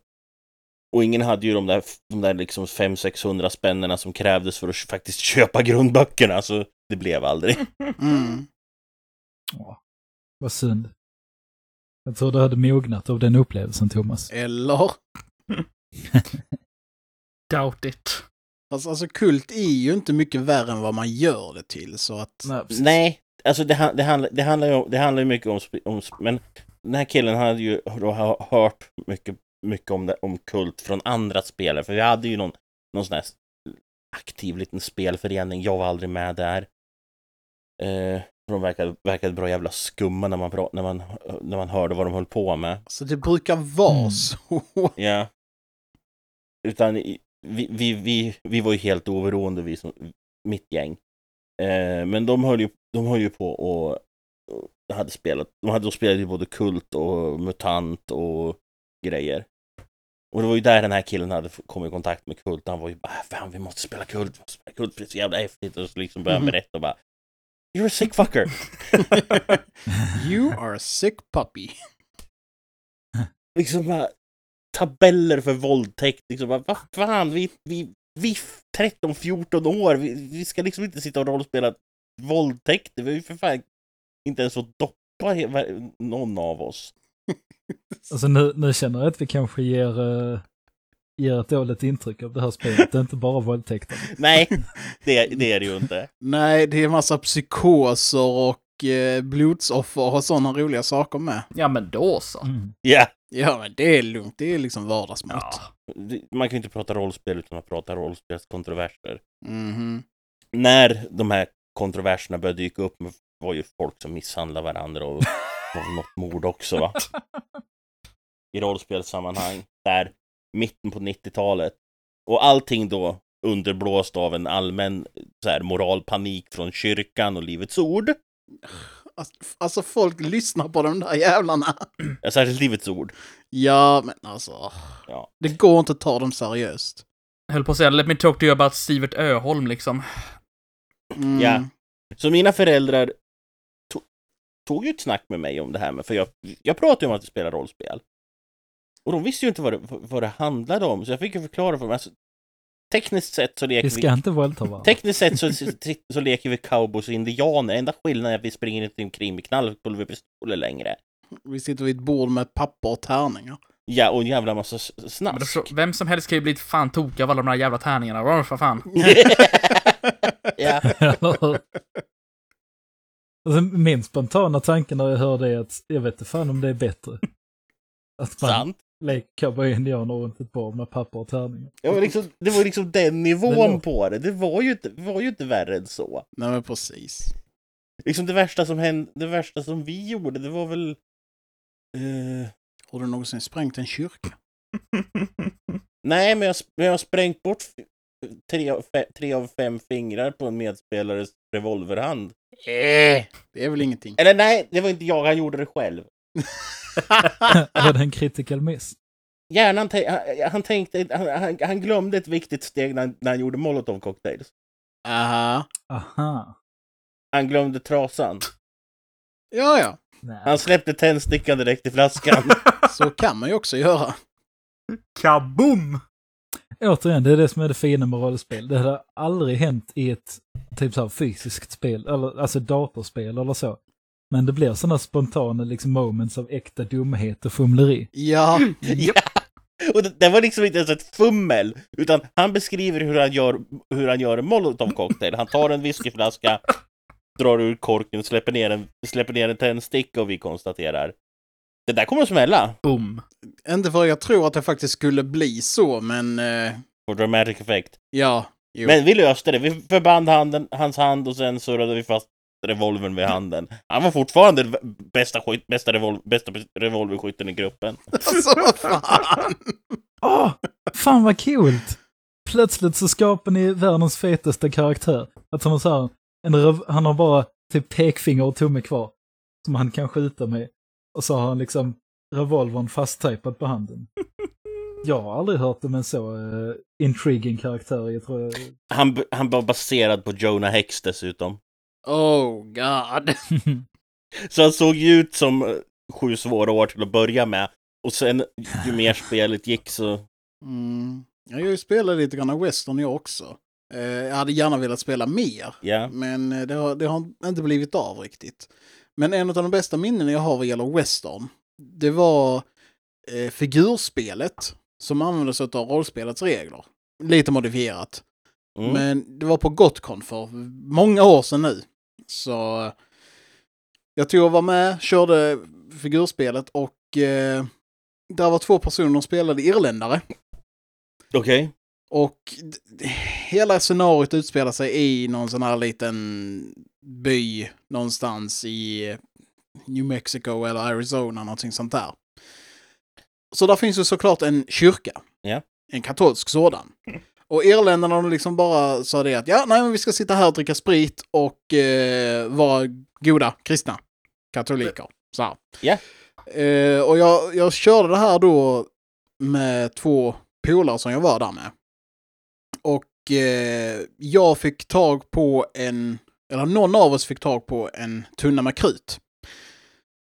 Och ingen hade ju de där, de där liksom 500-600 spännerna som krävdes för att faktiskt köpa grundböckerna, så det blev aldrig. Mm. Åh, vad synd. Jag tror du hade mognat av den upplevelsen, Thomas. Eller? Doubt it. Alltså, alltså kult är ju inte mycket värre än vad man gör det till, så att... Nej. Nej, alltså det, det, handlar, det handlar ju om, det handlar ju mycket om, om men den här killen hade ju då hört mycket, mycket om, det, om kult från andra spelare, för vi hade ju någon, någon sån här aktiv liten spelförening, jag var aldrig med där. Eh, de verkade, verkade bra jävla skumma när man, när, man, när man hörde vad de höll på med. Så det brukar vara Mm. så. Ja. Utan vi, vi, vi, vi var ju helt oberoende, vi som, mitt gäng. Eh, men de höll ju, de höll ju på och hade spelat, de hade då spelat i både Kult och MUTANT och grejer. Och det var ju där den här killen hade kommit i kontakt med Kult. Han var ju bara, "Ah, fan vi måste spela Kult, vi måste spela Kult det är så jävla häftigt. Och så liksom började han Mhm. berätta och bara, You're a sick fucker. you are a sick puppy. liksom bara tabeller för våldtäkt. Liksom bara, vad fan, vi, vi, vi 13-14 år, vi, vi ska liksom inte sitta och rollspela våldtäkter. Vi har ju för fan inte ens fått doppa någon av oss. Alltså nu, nu känner jag att vi kanske ger, eh, ger ett dåligt intryck av det här spelet. Det är inte bara våldtäkter. Nej, det, det är det ju inte. Nej, det är massa psykoser och eh, blodsoffer och sådana roliga saker med. Ja, men då så. Mm. Ja, Ja, men det är lugnt. Det är liksom vardagsmått. Ja. man kan ju inte prata rollspel utan att prata rollspelskontroverser. Mhm. När de här kontroverserna började dyka upp var ju folk som misshandlade varandra och var något mord också va? I rollspelssammanhang. Där, mitten på 90-talet. Och allting då underblåst av en allmän så här, moralpanik från kyrkan och Livets Ord. Alltså, alltså folk lyssnar på de där jävlarna. Ja, Särskilt Livets Ord. Ja, men alltså. Ja. Det går inte att ta dem seriöst. Jag höll på att säga, let me talk to you about Sivert Öholm liksom. Mm. Ja. Så mina föräldrar tog ju ett snack med mig om det här med, för jag, jag pratade ju om att spela rollspel. Och de visste ju inte vad det, vad det handlade om, så jag fick ju förklara för dem. Alltså, tekniskt sett så leker Vi ska inte våldta varandra. Tekniskt sett så, så, så leker vi cowboys och indianer. Enda skillnaden är att vi springer inte omkring med knallpulverpistoler längre. Vi sitter vid ett bord med papper och tärningar. Ja, och en jävla massa då snask. förstår- vem som helst kan ju bli fan tokig av alla de där jävla tärningarna. Vad för fan? ja. Alltså, min spontana tanke när jag hör det är att jag vet inte fan om det är bättre. Att man Sant. leker cowboy indianer runt ett bord med papper och tärningar. Ja, men liksom, det var liksom den nivån på det. Det var ju inte, det var ju inte värre än så. Nej, men precis. liksom det värsta som hände, det värsta som vi gjorde, det var väl... eh, Har du någonsin sprängt en kyrka? nej, men jag, men jag har sprängt bort tre, av fe, tre av fem fingrar på en medspelares revolverhand. Eh, det är väl ingenting. Eller nej, det var inte jag, han gjorde det själv. Var det en critical miss? Hjärnan, han, han tänkte, han, han, han glömde ett viktigt steg när han, när han gjorde molotov cocktails. Aha. Aha. Han glömde trasan. Ja, ja. Nej. Han släppte tändstickan direkt i flaskan. Så kan man ju också göra. Kaboom! Återigen, det är det som är det fina med rollspel. Det har aldrig hänt i ett typ så här fysiskt spel, eller alltså datorspel eller så. Men det blir sådana spontana liksom moments av äkta dumhet och fumleri. Ja, ja. Och det, det var liksom inte ens ett fummel, utan han beskriver hur han gör, hur han gör en molotov cocktail. Han tar en whiskyflaska, drar ur korken, släpper ner en, släpper ner en tändsticka och vi konstaterar. Det där kommer att smälla. Boom. inte för att jag tror att det faktiskt skulle bli så, men eh, For dramatic effect. ja. Jo. Men vi löste det. Vi förband handen, hans hand och sen surrade vi fast revolvern vid handen. Han var fortfarande bästa, skyt, bästa, revol, bästa revolverskytten i gruppen. alltså vad fan. Åh, fan vad kul! Plötsligt så skapar ni världens fetaste karaktär. Att han har så här, en rev- han har bara typ pekfinger och tumme kvar. Som han kan skjuta med. Och så har han liksom revolvern fasttejpad på handen. Jag har aldrig hört om en så uh, intriguing karaktär i ett Han, han var baserad på Jonah Hex dessutom. Oh god. Så han såg ju ut som eh, sju svåra år till att börja med. Och sen ju mer spelet gick så... Mm. Jag har ju spelat lite grann western jag också. Eh, jag hade gärna velat spela mer, Ja. men det har, det har inte blivit av riktigt. Men en av de bästa minnen jag har vad gäller western, det var eh, figurspelet som använde sig av rollspelets regler. Lite modifierat. Mm. Men det var på Gotcon för många år sedan nu. Så jag tog och var med, körde figurspelet och eh, där var två personer som spelade irländare. Okej. Och d- d- hela scenariot utspelar sig i någon sån här liten by någonstans i New Mexico eller Arizona, någonting sånt där. Så där finns ju såklart en kyrka. Ja. En katolsk sådan. Och irländarna liksom bara sa det att ja, nej, men vi ska sitta här och dricka sprit och eh, vara goda kristna katoliker. Så här. Ja. Eh, och jag, jag körde det här då med två polare som jag var där med. Eh, jag fick tag på en, eller någon av oss fick tag på en tunna med krut.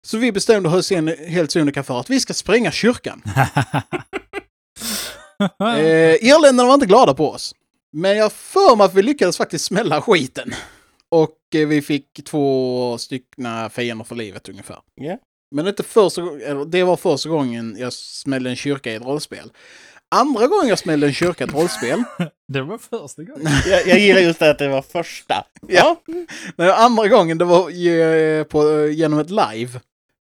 Så vi bestämde oss helt sonika för att vi ska spränga kyrkan. Eh, irländarna var inte glada på oss. Men jag för mig att vi lyckades faktiskt smälla skiten. Och eh, vi fick två styckna fiender för livet ungefär. Ja. Men inte första, det var första gången jag smällde en kyrka i ett rollspel. Andra gången jag smällde en kyrka ett rollspel, det var första gången. Jag, jag gillar just det att det var första. Ja. nej, andra gången det var ju på, genom ett live.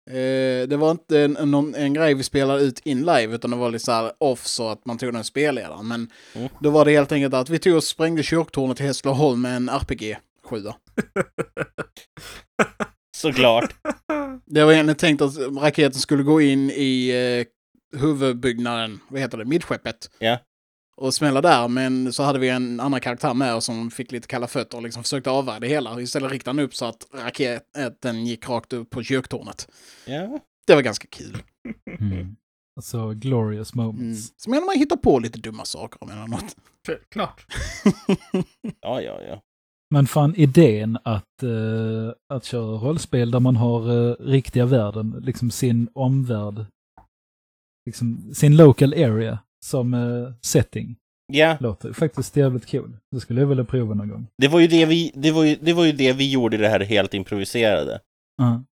Eh, det var inte en, en, en grej vi spelade ut in live, utan det var lite så här off så att man tog den spelledaren. Men Mm. då var det helt enkelt att vi tog och sprängde kyrktornet i Hässleholm med en RPG 7 Såklart. Det var egentligen tänkt att raketen skulle gå in i eh, huvudbyggnaden, vad heter det, midskeppet. Ja. Och smälla där, men så hade vi en annan karaktär med oss som fick lite kalla fötter och liksom försökte avvärja det hela. Istället riktade han upp så att raketen gick rakt upp på kyrktornet. Ja. Det var ganska kul. Mm. Alltså, glorious Mm. moments. Så menar man hittar på lite dumma saker om jag något. Klart. Ja, ja, ja. Men fan idén att, eh, att köra rollspel där man har eh, riktiga världen, liksom sin omvärld, liksom sin local area som eh, setting, Ja, låter faktiskt jävligt cool. Det skulle jag vilja prova någon gång. det var ju det vi, det var ju, det var ju det vi gjorde i det här helt improviserade. Ja.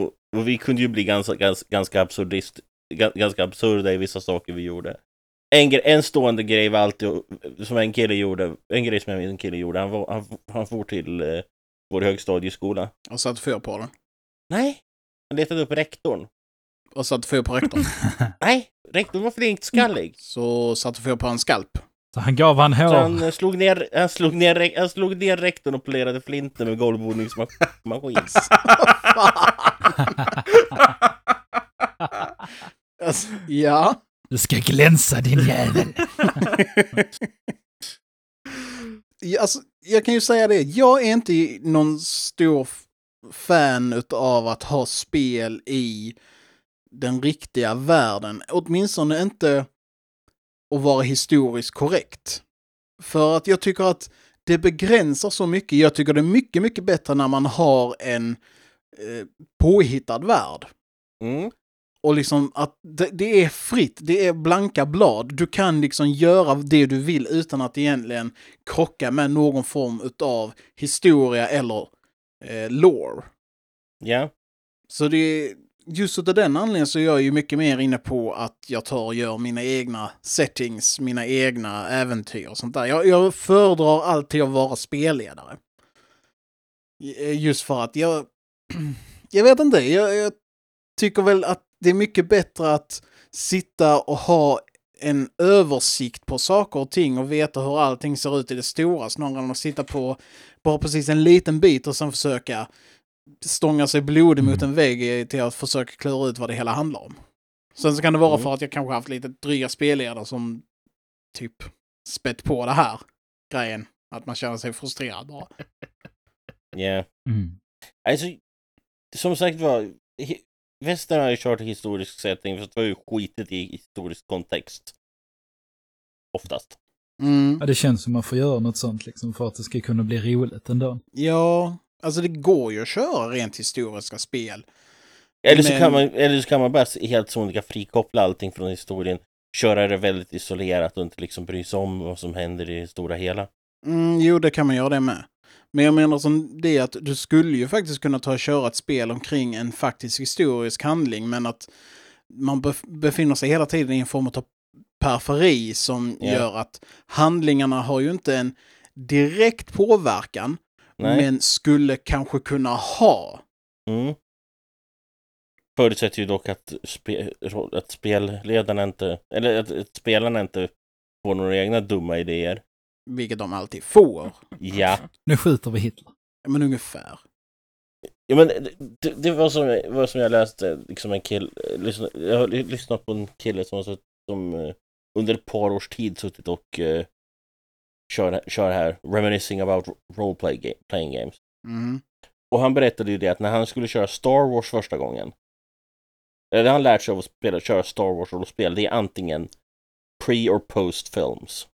Och, och vi kunde ju bli ganska, ganska, ganska absurdist, ga- ganska absurda i vissa saker vi gjorde. En, en stående grej var alltid, som en kille gjorde, en grej som en kille gjorde, han, var, han, han for till eh, vår högstadieskola. Och satte fyr på den. Nej, han letade upp rektorn. Och satte fyr på rektorn. Nej, rektorn var flintskallig. Så satte fyr på en skalp. Så han gav han Så hår. han eh, slog ner, han slog ner, han slog ner rektorn och polerade flinten med golvbordningsmaskin. Alltså, ja. Du ska glänsa din jävel. Ja, alltså, jag kan ju säga det, jag är inte någon stor fan av att ha spel i den riktiga världen. Åtminstone inte att vara historiskt korrekt. För att jag tycker att det begränsar så mycket. Jag tycker det är mycket, mycket bättre när man har en eh, påhittad värld. Mm. Och liksom att det, det är fritt, det är blanka blad. Du kan liksom göra det du vill utan att egentligen krocka med någon form utav historia eller eh, lore. Ja. Så det är just av den anledningen så är jag ju mycket mer inne på att jag tar och gör mina egna settings, mina egna äventyr och sånt där. Jag, jag föredrar alltid att vara spelledare. Eh, just för att jag... Jag vet inte, jag, jag tycker väl att det är mycket bättre att sitta och ha en översikt på saker och ting och veta hur allting ser ut i det stora snarare än att sitta på bara precis en liten bit och sen försöka stånga sig blodig mot en vägg till att försöka klura ut vad det hela handlar om. Sen så kan det vara Mm. för att jag kanske haft lite dryga spelledare som typ spett på det här grejen. Att man känner sig frustrerad bara. Ja. Mm. Alltså, som sagt var, västern har ju kört i historisk setting för att det var ju skitigt i historisk kontext. Oftast. Mm. Ja, det känns som man får göra något sånt liksom för att det ska kunna bli roligt ändå. Ja, alltså det går ju att köra rent historiska spel. Eller så, Men- kan man, eller så kan man bara helt sonika frikoppla allting från historien. Köra det väldigt isolerat och inte liksom bry sig om vad som händer i det stora hela. Mm, jo, det kan man göra det med. Men jag menar som det att du skulle ju faktiskt kunna ta och köra ett spel omkring en faktisk historisk handling, men att man bef- befinner sig hela tiden i en form av periferi som Ja. gör att handlingarna har ju inte en direkt påverkan, Nej. men skulle kanske kunna ha. Mm. Förutsätter ju dock att, spe, att spelledarna inte, eller att, att spelarna inte får några egna dumma idéer. Vilket de alltid får. Ja. Nu skjuter vi Hitler. Men ungefär. Ja, men det, det, var som, var som jag läste, liksom en kille, lyssna, jag har ly- lyssnat på en kille som, som eh, under ett par års tid suttit och uh, kör, kör här, reminiscing about role game, playing games. Mm. Och han berättade ju det att när han skulle köra Star Wars första gången, eller han lärt sig av att spela, köra Star Wars och spel, det är antingen pre or post films.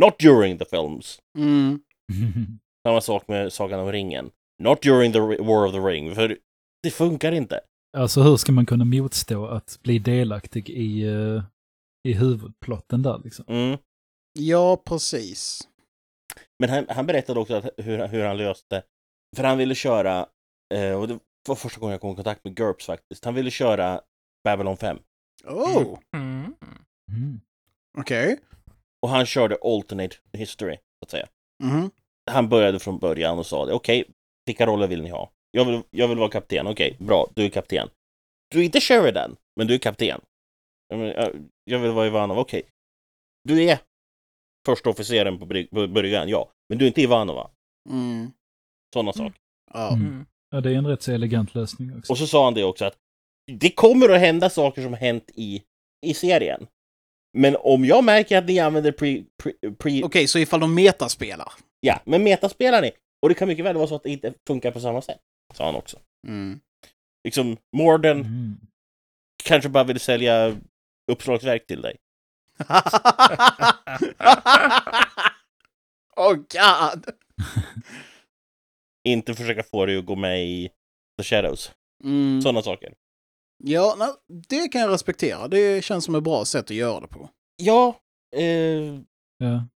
Not during the films. Mm. Samma sak med Sagan om ringen. Not during the War of the Ring, för det funkar inte. Alltså hur ska man kunna motstå att bli delaktig i, eh, i huvudplotten där liksom? Mm. Ja, precis. Men han, han berättade också att hur, hur han löste, för han ville köra, eh, och det var första gången jag kom i kontakt med GURPS faktiskt, han ville köra Babylon 5. Oh, Mm. Mm. okej. Och han körde alternate history, så att säga. Mhm. Han började från början och sa det, okej, vilka roller vill ni ha? Jag vill, jag vill vara kapten, okej, bra, du är kapten. Du är inte Sheridan, men du är kapten. Jag, jag- vill vara Ivanov, okej. Du är första officeren på bry- på bryggan, ja. Men du är inte Ivanova. Mm. Sådana Mm. saker. Ja. Mm. Ja, det är en rätt så elegant lösning också. Och så sa han det också att det kommer att hända saker som hänt i, i serien. Men om jag märker att ni använder pre... pre, pre Okej, så ifall de metaspelar. Ja, men metaspelar ni. Och det kan mycket väl vara så att det inte funkar på samma sätt. Sa han också. Mm. Liksom, Morden Mm. kanske bara vill sälja uppslagsverk till dig. oh god! Inte försöka få dig att gå med i The Shadows. Mm. Sådana saker. Ja, nej, det kan jag respektera. Det känns som ett bra sätt att göra det på. Ja, eh, Ja.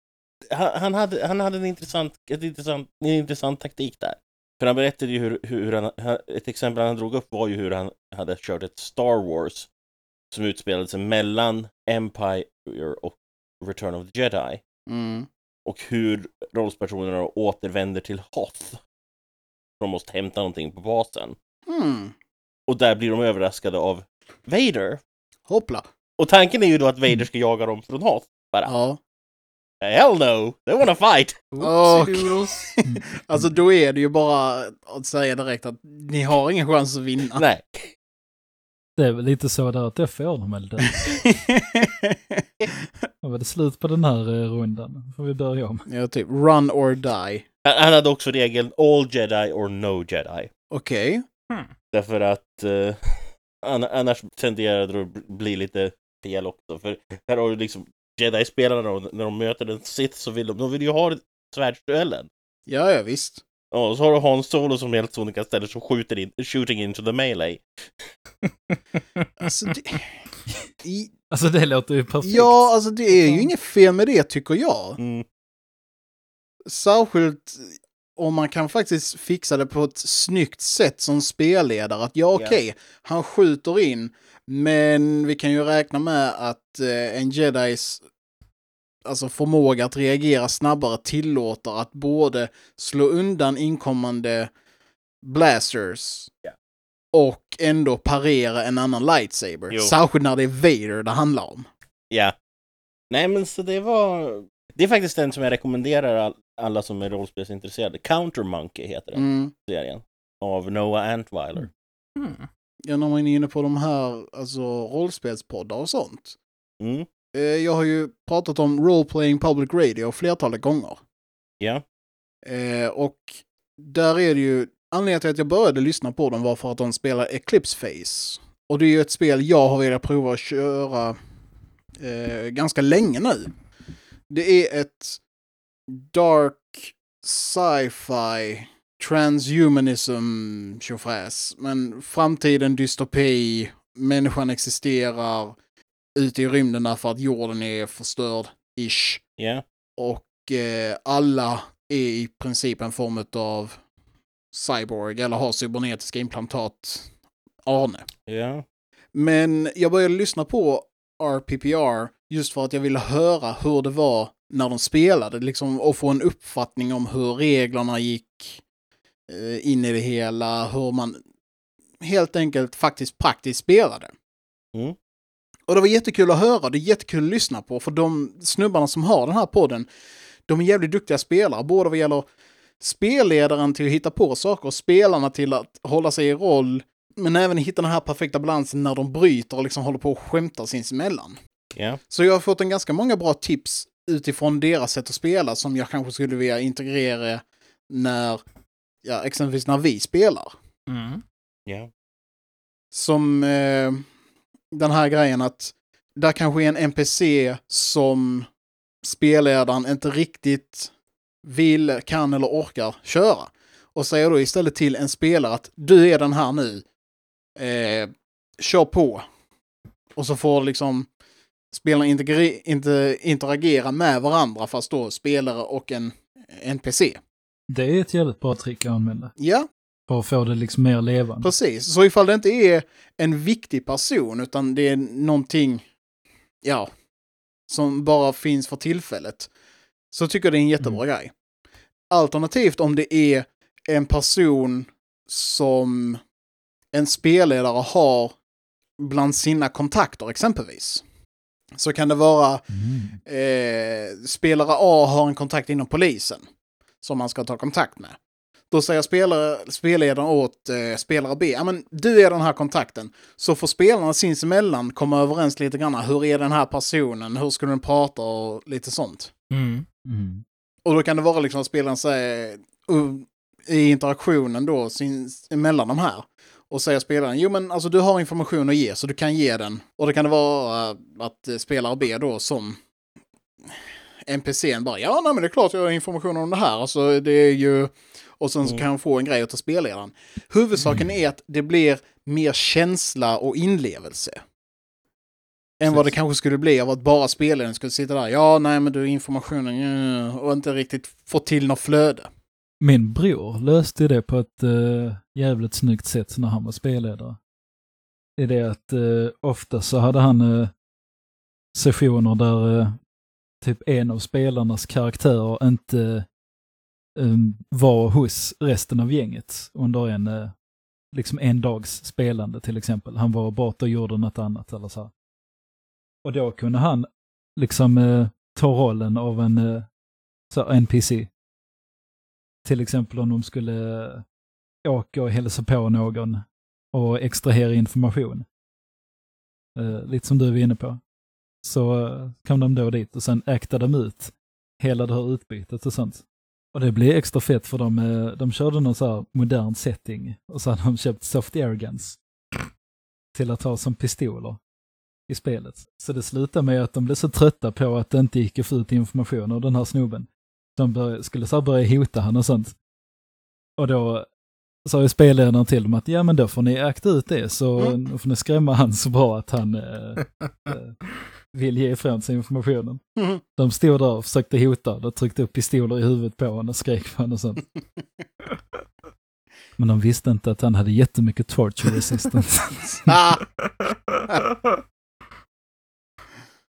han, han hade, han hade en, intressant, ett intressant, en intressant taktik där. För han berättade ju hur, hur han, han, ett exempel han drog upp var ju hur han hade kört ett Star Wars som utspelade sig mellan Empire och Return of the Jedi. Mm. Och hur rollspersonerna återvänder till Hoth. De måste hämta någonting på basen. Hmm. Och där blir de överraskade av Vader. Hoppla. Och tanken är ju då att Vader ska jaga dem från Hoth. Bara. Ja. Hell no! They wanna fight! Doodles. Alltså då är det ju bara att säga direkt att ni har ingen chans att vinna. Nej. Det är väl lite så där att det får de väl det. Då var det slut på den här eh, rundan. Får vi börja om. ja, typ run or die. Han hade också regeln all jedi or no jedi. Okej. Därför att ann- annars tenderar det att bli lite fel också. För här har du liksom jedi-spelarna och när de möter en Sith så vill de, de vill ju ha svärdsduellen. Ja, ja, visst. Ja, och så har du Hans Solo som helt sonika ställer sig och skjuter in, shooting into the melee. Alltså, det... I... Alltså det låter ju perfekt. Ja, alltså det är ju inget fel med det tycker jag. Mm. Särskilt om man kan faktiskt fixa det på ett snyggt sätt som spelledare. Att ja, okej, han skjuter in, men vi kan ju räkna med att eh, en jedis alltså förmåga att reagera snabbare tillåter att både slå undan inkommande blasters Ja. och ändå parera en annan lightsaber. Jo. Särskilt när det är Vader det handlar om. Ja. Nej men så det var... Det är faktiskt den som jag rekommenderar all, alla som är rollspelsintresserade. Counter Monkey heter den Mm. serien. Av Noah Antweiler. Mm. Ja, när man är inne på de här alltså, rollspelspoddar och sånt. Mm. Eh, Jag har ju pratat om Role Playing Public Radio flertalet gånger. Ja. Eh, och där är det ju, anledningen till att jag började lyssna på dem var för att de spelar Eclipse Phase. Och det är ju ett spel jag har velat prova att köra eh, ganska länge nu. Det är ett dark sci-fi transhumanism tjofräs. Men framtiden dystopi, människan existerar ute i rymden därför att jorden är förstörd, ish. Ja. Och eh, alla är i princip en form av cyborg eller har cybernetiska implantat. Arne. Ja. Men jag började lyssna på RPPR just för att jag ville höra hur det var när de spelade, liksom, och få en uppfattning om hur reglerna gick eh, in i det hela, hur man helt enkelt faktiskt praktiskt spelade. Mm. Och det var jättekul att höra, det är jättekul att lyssna på, för de snubbarna som har den här podden, de är jävligt duktiga spelare, både vad gäller spelledaren till att hitta på saker och spelarna till att hålla sig i roll, men även hitta den här perfekta balansen när de bryter och liksom håller på och skämtar sinsemellan. Ja. Så jag har fått en ganska många bra tips utifrån deras sätt att spela som jag kanske skulle vilja integrera när, ja, exempelvis när vi spelar. Mm. Ja. Som eh, den här grejen att där kanske är en NPC som spelledaren inte riktigt vill, kan eller orkar köra. Och säger då istället till en spelare att du är den här nu. Eh, kör på. Och så får liksom spelarna inte interagera med varandra fast då spelare och en NPC. Det är ett jävligt bra trick att använda. Ja, För att få det liksom mer levande. Precis, så ifall det inte är en viktig person utan det är någonting, ja, som bara finns för tillfället, så tycker jag det är en jättebra grej. Alternativt om det är en person som en spelledare har bland sina kontakter exempelvis. Så kan det vara Mm. eh, spelare A har en kontakt inom polisen som man ska ta kontakt med. Då säger spelare, spelledaren åt eh, spelare B, ja men du är den här kontakten. Så får spelarna sinsemellan komma överens lite grann. Hur är den här personen? Hur skulle den prata och lite sånt. Mm. Mm. Och då kan det vara liksom att spelaren säger uh, i interaktionen då mellan de här. Och säger spelaren, jo men alltså du har information att ge så du kan ge den. Och då kan det vara eh, att spelare B då som NPCn bara, ja nej men det är klart jag har information om det här. Alltså det är ju... Och sen så Mm. kan han få en grej åt spelledaren. Huvudsaken är att det blir mer känsla och inlevelse. Än vad det Precis. kanske skulle bli av att bara spelaren skulle sitta där. Ja, nej men du informationen och inte riktigt få till något flöde. Min bror löste det på ett uh, jävligt snyggt sätt när han var spelledare. Det är det att uh, ofta så hade han uh, sessioner där eh, typ en av spelarnas karaktärer inte Ehm, var hos resten av gänget under en, eh, liksom en dags spelande till exempel. Han var borta och gjorde något annat eller så. här. Och då kunde han liksom eh, ta rollen av en eh, så NPC. Till exempel om de skulle eh, åka och hälsa på någon och extrahera information. Eh, lite som du var inne på. Så eh, kom de då dit och sen äktade de ut hela det här utbytet och sånt. Och det blev extra fett för de, eh, de körde någon så här modern setting och så hade de köpt soft guns till att ha som pistoler i spelet. Så det slutade med att de blev så trötta på att det inte gick att få ut information av den här snubben. De började, skulle så börja hota han och sånt. Och då sa ju spelledaren till dem att ja men då får ni akta ut det så Mm. får ni skrämma han så bra att han eh, eh, vill ge ifrån sig informationen. Mhm. De stod där och försökte hota och tryckte upp pistoler i huvudet på honom och skrek på honom och sånt. Men de visste inte att han hade jättemycket torture resistance. ah,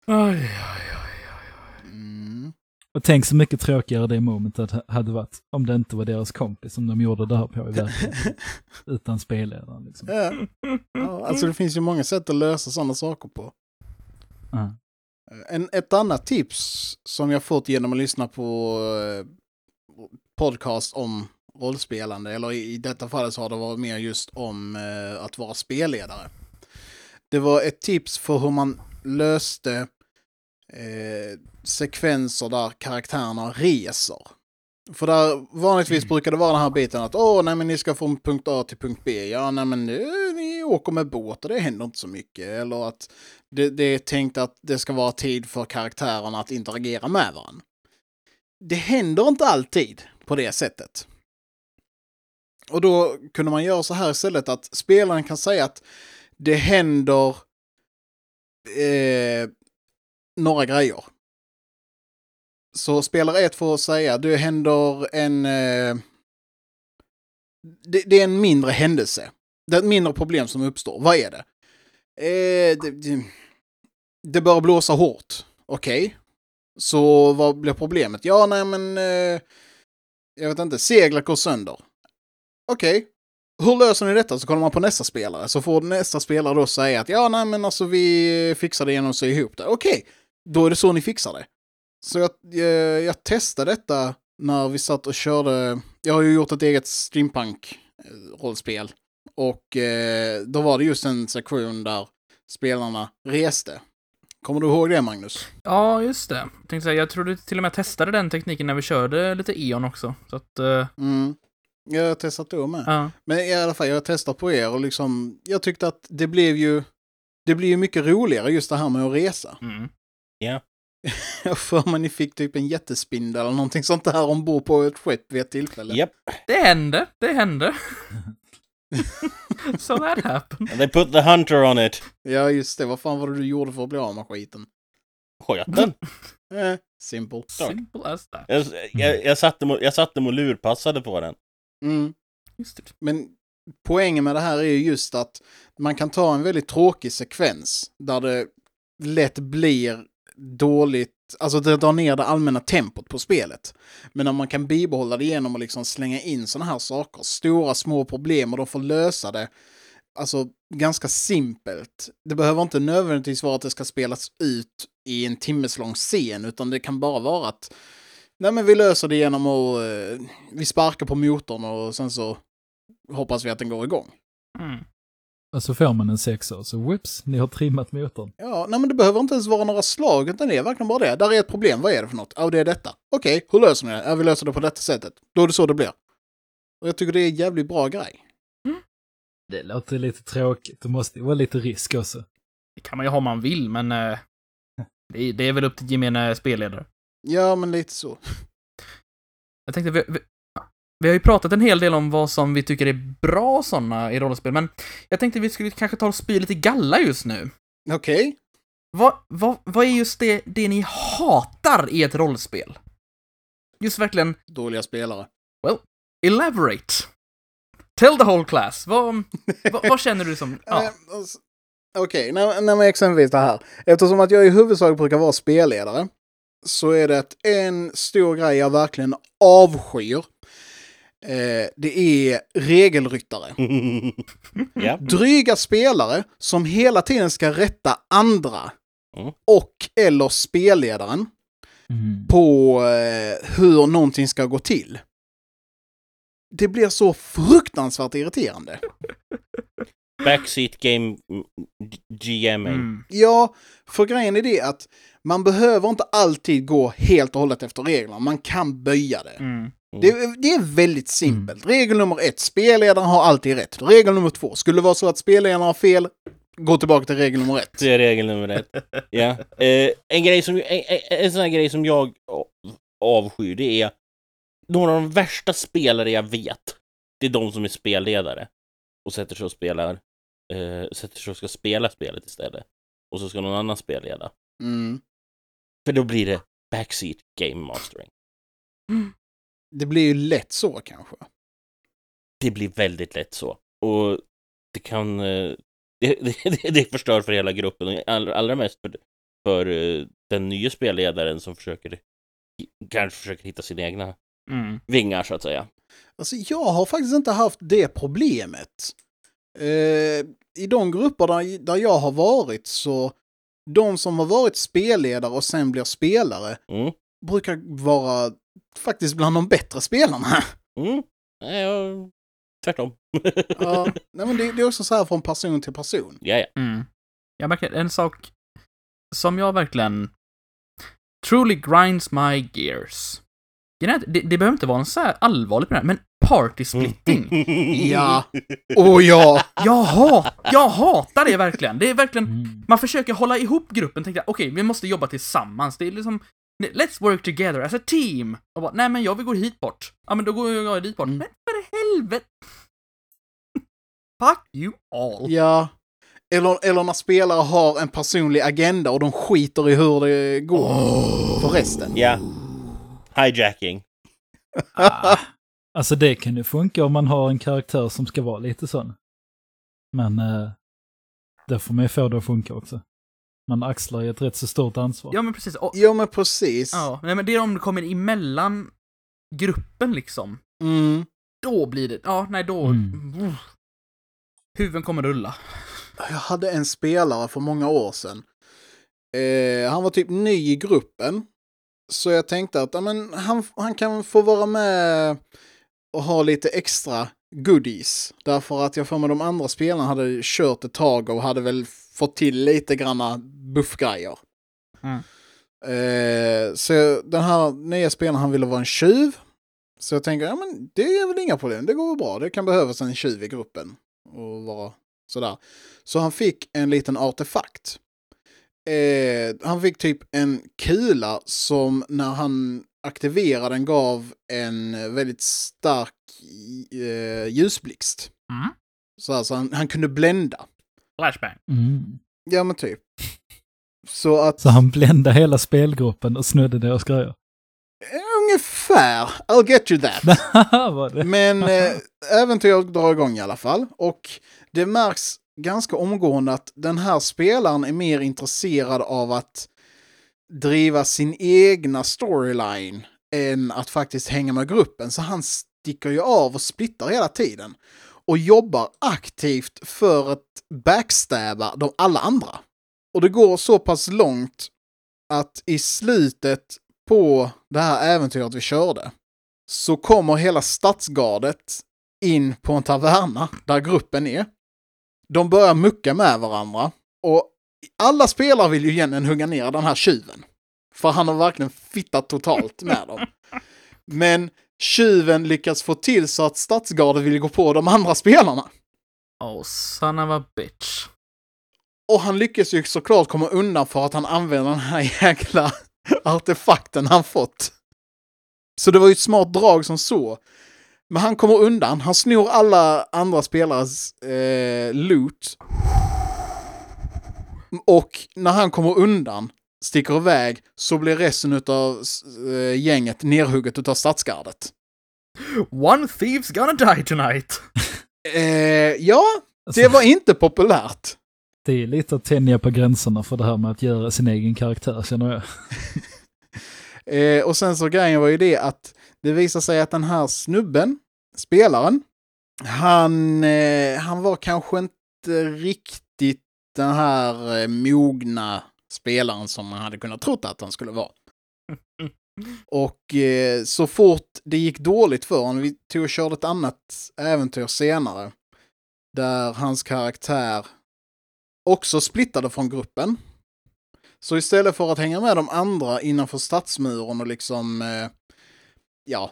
oj, oj, oj. mm. Och tänk så mycket tråkigare det momentet hade varit om det inte var deras kompis som de gjorde det här på i verkligheten. Utan spelledaren liksom. ja. ja, alltså det finns ju många sätt att lösa sådana saker på. Mm. En, ett annat tips som jag fått genom att lyssna på eh, podcast om rollspelande, eller i, i detta fallet så har det varit mer just om eh, att vara spelledare. Det var ett tips för hur man löste eh, sekvenser där karaktärerna reser. För där vanligtvis brukar det vara den här biten att åh, nej men ni ska från punkt A till punkt B. Ja, nej men nu, ni åker med båt och det händer inte så mycket. Eller att det, det är tänkt att det ska vara tid för karaktärerna att interagera med varandra. Det händer inte alltid på det sättet. Och då kunde man göra så här istället att spelaren kan säga att det händer eh, några grejer. Så spelare ett får säga det händer en... Eh, det, det är en mindre händelse. Det är ett mindre problem som uppstår. Vad är det? Eh, det, det, det börjar blåsa hårt. Okej. Så vad blir problemet? Ja, nej men... Eh, jag vet inte. Seglet går sönder. Okej. Hur löser ni detta? Så kollar man på nästa spelare. Så får nästa spelare då säga att ja, nej men alltså vi fixar det genom att sy ihop det. Okej. Då är det så ni fixar det. Så jag, jag, jag testade detta när vi satt och körde. Jag har ju gjort ett eget steampunk-rollspel. Och eh, då var det just en sektion där spelarna reste. Kommer du ihåg det Magnus? Ja, just det. Jag tänkte säga, jag tror du till och med testade den tekniken när vi körde lite Eon också. Så att, eh, Mm. Jag har testat då med. ja. Men i alla fall, jag har testat på er och liksom, jag tyckte att det blev ju, det blir ju mycket roligare just det här med att resa. Mm. Jag för mig ni fick typ en jättespindel eller någonting sånt där ombord på ett skepp vid ett tillfälle. Japp. Det hände, det hände. so that happened. They put the hunter on it. Ja, just det. Vad fan var det du gjorde för att bli av med skiten? Sköt den. Eh, simple. Simple as that. Jag, jag, jag, satte, mo- jag satte och lurpassade på den. Mm. Just det. Men poängen med det här är ju just att man kan ta en väldigt tråkig sekvens där det lätt blir dåligt, alltså det drar ner det allmänna tempot på spelet. Men om man kan bibehålla det genom att liksom slänga in sådana här saker, stora små problem och de får lösa det, alltså ganska simpelt. Det behöver inte nödvändigtvis vara att det ska spelas ut i en timmeslång scen, utan det kan bara vara att nej men vi löser det genom att eh, vi sparkar på motorn och sen så hoppas vi att den går igång. Mm. Och så får man en sexa och så whoops, ni har trimmat motorn. Ja, nej men det behöver inte ens vara några slag, utan det är verkligen bara det. Där är ett problem, vad är det för något? Ja, det är detta. Okej, hur löser ni det? Ja, vi löser det på detta sättet. Då är det så det blir. Och jag tycker det är en jävligt bra grej. Det låter lite tråkigt, det måste vara lite risk också. Det kan man ju ha om man vill, men eh, det, är- det är väl upp till gemene spelledare. Ja, men lite så. Jag tänkte, vi, vi, vi har ju pratat en hel del om vad som vi tycker är bra sådana i rollspel, men jag tänkte vi skulle kanske ta och spy lite galla just nu. Okej. Vad, vad, vad är just det, det ni hatar i ett rollspel? Just verkligen, Dåliga spelare. elaborate. Tell the whole class. Vad, vad, vad känner du som... Eh, Ja. alltså, Okej, när, när man exempelvis det här. Eftersom att jag i huvudsak brukar vara spelledare så är det en stor grej jag verkligen avskyr. Eh, det är regelryttare. ja. Dryga spelare som hela tiden ska rätta andra Mm. och eller spelledaren Mm. på eh, hur någonting ska gå till. Det blir så fruktansvärt irriterande. Backseat game mm, GMing. Mm. Ja, för grejen är det att man behöver inte alltid gå helt och hållet efter reglerna. Man kan böja det. Mm. Det, det är väldigt simpelt. Regel nummer ett, spelledaren har alltid rätt. Regel nummer två, skulle det vara så att spelledaren har fel, gå tillbaka till regel nummer ett. Det är regel nummer ett. Ja. Eh, en, grej som, en, en, sån här grej som jag avskyr, det är några av de värsta spelare jag vet. Det är de som är spelledare och sätter sig och spelar, eh, sätter sig och ska spela spelet istället. Och så ska någon annan spelleda. Mm. För då blir det backseat game mastering. Det blir ju lätt så kanske. Det blir väldigt lätt så. Och det kan... eh, Det, det, det förstör för hela gruppen. och Allra, allra mest för, för eh, den nya spelledaren som försöker kanske försöker hitta sina egna Mm. vingar så att säga. Alltså jag har faktiskt inte haft det problemet. Eh, I de grupper där, där jag har varit så, de som har varit spelledare och sen blir spelare Mm. brukar vara faktiskt bland de bättre spelarna. Mm. Nej, jag... Tvärtom. ja, nej, men det, det är också så här från person till person. ja, ja. Mm. Jag märker en sak som jag verkligen truly grinds my gears. Det, det behöver inte vara en så här allvarlig problem, men party splitting. Ja. Åh ja! Jag, hat, jag hatar det verkligen. Det är verkligen, Mm. man försöker hålla ihop gruppen, tänkte jag, okej, vi måste jobba tillsammans. Det är liksom, let's work together as a team. Och bara, nej men jag vill gå hit bort. Ja men då går jag dit bort. Mm. Men för helvete! Fuck you all. Ja. Eller, eller när spelare har en personlig agenda och de skiter i hur det går för resten. ja. Hijacking. Ah. Alltså det kan ju funka om man har en karaktär som ska vara lite sån. Men eh, det får man ju få det att funka också. Man axlar ju ett rätt så stort ansvar. Ja men precis. Och, Ja men precis. ja, nej, men det är om det kommer emellan gruppen liksom. Mm. Då blir det, ja nej då, Mm. uh, huvuden kommer rulla. Jag hade en spelare för många år sedan. Eh, han var typ ny i gruppen. Så jag tänkte att ja, men, han, han kan få vara med och ha lite extra goodies. Därför att jag får med de andra spelarna hade kört ett tag och hade väl fått till lite granna buffgrejer. Mm. Eh, så den här nya spelaren han ville vara en tjuv. Så jag tänker, ja men det är väl inga problem, det går bra. Det kan behövas en tjuv i gruppen. Och vara sådär. Så han fick en liten artefakt. Eh, han fick typ en kula som när han aktiverade den gav en väldigt stark eh, ljusblixt. Mm. Så alltså han, han kunde blända. Flashbang. Mm. Ja men typ. Så att... Så han bländade hela spelgruppen och snodde deras grejer. Ungefär. I'll get you that. Men eh, äventyret drar igång i alla fall. Och det märks ganska omgående att den här spelaren är mer intresserad av att driva sin egna storyline än att faktiskt hänga med gruppen. Så han sticker ju av och splittar hela tiden. Och jobbar aktivt för att backstabba de alla andra. Och det går så pass långt att i slutet på det här äventyret vi körde så kommer hela stadsgardet in på en taverna där gruppen är. De börjar mucka med varandra och alla spelare vill ju egentligen hugga ner den här tjuven. För han har verkligen fittat totalt med dem. Men tjuven lyckas få till så att stadsgardet vill gå på de andra spelarna. Oh, son of a bitch. Och han lyckas ju såklart komma undan för att han använder den här jäkla artefakten han fått. Så det var ju ett smart drag som så. Men han kommer undan, han snor alla andra spelares eh, loot. Och när han kommer undan, sticker iväg, så blir resten av eh, gänget nerhugget utav stadsgardet. One thief's gonna die tonight. Eh, ja, det var inte populärt. det är lite att tänja på gränserna för det här med att göra sin egen karaktär, känner jag. Eh, och sen så grejen var ju det att det visade sig att den här snubben, spelaren, han, eh, han var kanske inte riktigt den här eh, mogna spelaren som man hade kunnat trott att han skulle vara. Och eh, så fort det gick dåligt för honom, vi tog och körde ett annat äventyr senare, där hans karaktär också splittade från gruppen. Så istället för att hänga med de andra innanför stadsmuren och liksom, eh, ja,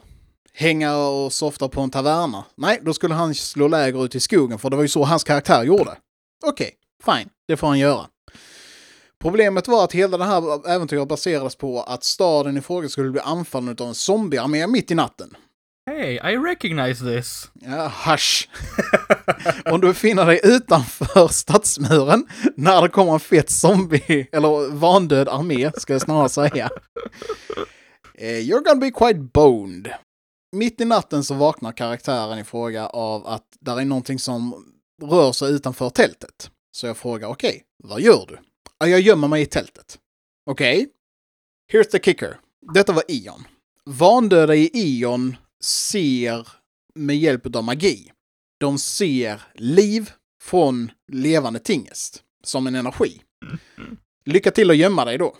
hänga och softa på en taverna. Nej, då skulle han slå läger ut i skogen, för det var ju så hans karaktär gjorde. Okej, fine, det får han göra. Problemet var att hela det här äventyret baserades på att staden i fråga skulle bli anfallen av en zombiearmé mitt i natten. Hey, I recognize this. Ja, hush. Om du befinner dig utanför stadsmuren när det kommer en fet zombie, eller vandöd armé, ska jag snarare säga. Eh, You're gonna be quite boned. Mitt i natten så vaknar karaktären i fråga av att där är någonting som rör sig utanför tältet. Så jag frågar, okej, okay, vad gör du? Ja, jag gömmer mig i tältet. Okej. Okay. Here's the kicker. Detta var Ion. Vandöda i Ion ser med hjälp av magi. De ser liv från levande tingest. Som en energi. Lycka till att gömma dig då.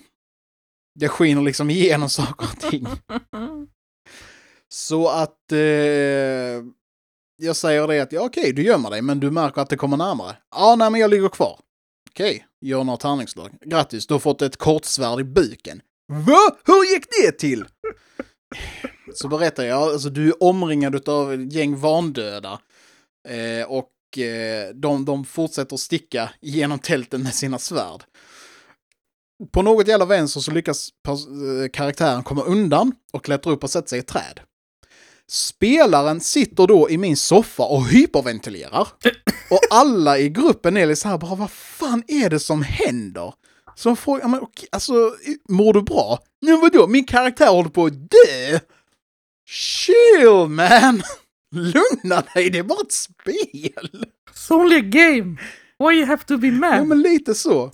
Det skiner liksom igenom saker och ting. Så att eh, jag säger det att ja, okej, du gömmer dig, men du märker att det kommer närmare. Ja, nej, men jag ligger kvar. Okej, gör något tärningslag. Grattis, du har fått ett kortsvärd i buken. Va? Hur gick det till? Så berättar jag, alltså du är omringad av ett gäng vandöda. Eh, och eh, de, de fortsätter sticka genom tälten med sina svärd. På något jävla vänster så lyckas eh, karaktären komma undan och klättra upp och sätta sig i ett träd. Spelaren sitter då i min soffa och hyperventilerar. Och alla i gruppen är liksom här bara, vad fan är det som händer? Så frågar man, alltså, mår du bra? Men vadå, min karaktär håller på att dö! Chill man! Lugna dig, det är bara ett spel! It's only a game! Why you have to be mad? Ja, men lite så.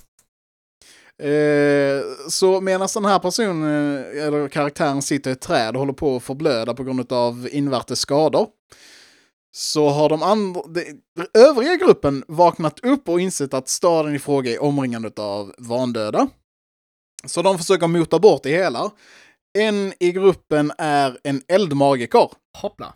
Eh, så medan den här personen, eller karaktären, sitter i ett träd och håller på att förblöda på grund av invärtes skador, så har de andra, övriga gruppen vaknat upp och insett att staden i fråga är omringad av vandöda. Så de försöker mota bort det hela. En i gruppen är en eldmagiker. Hoppla.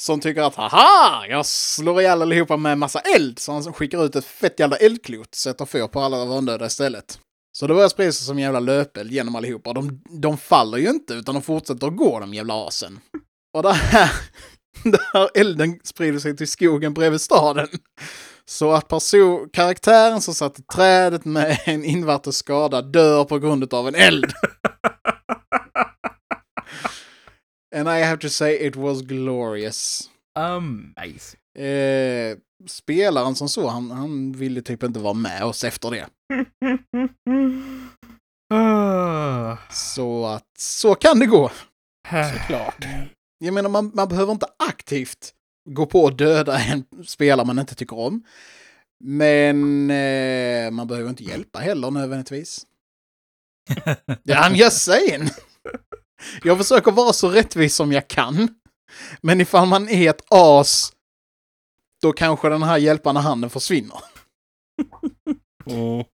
Som tycker att haha, jag slår ihjäl allihopa med massa eld. Så han skickar ut ett fett jävla eldklot, sätter fyr på alla vandöda istället. Så det börjar sprida sig som jävla löpeld genom allihopa. De, de faller ju inte, utan de fortsätter att gå, de jävla asen. Och det här, där elden sprider sig till skogen bredvid staden. Så att person, karaktären som satt i trädet med en invärtes skada dör på grund av en eld. And I have to say it was glorious. Amazing. Eh, spelaren som så, han, han ville typ inte vara med oss efter det. Så att så kan det gå. Såklart. Jag menar, man, man behöver inte aktivt gå på och döda en spelare man inte tycker om. Men eh, man behöver inte hjälpa heller nödvändigtvis. I'm just saying. Jag försöker vara så rättvis som jag kan. Men ifall man är ett as, då kanske den här hjälpande handen försvinner. Mm.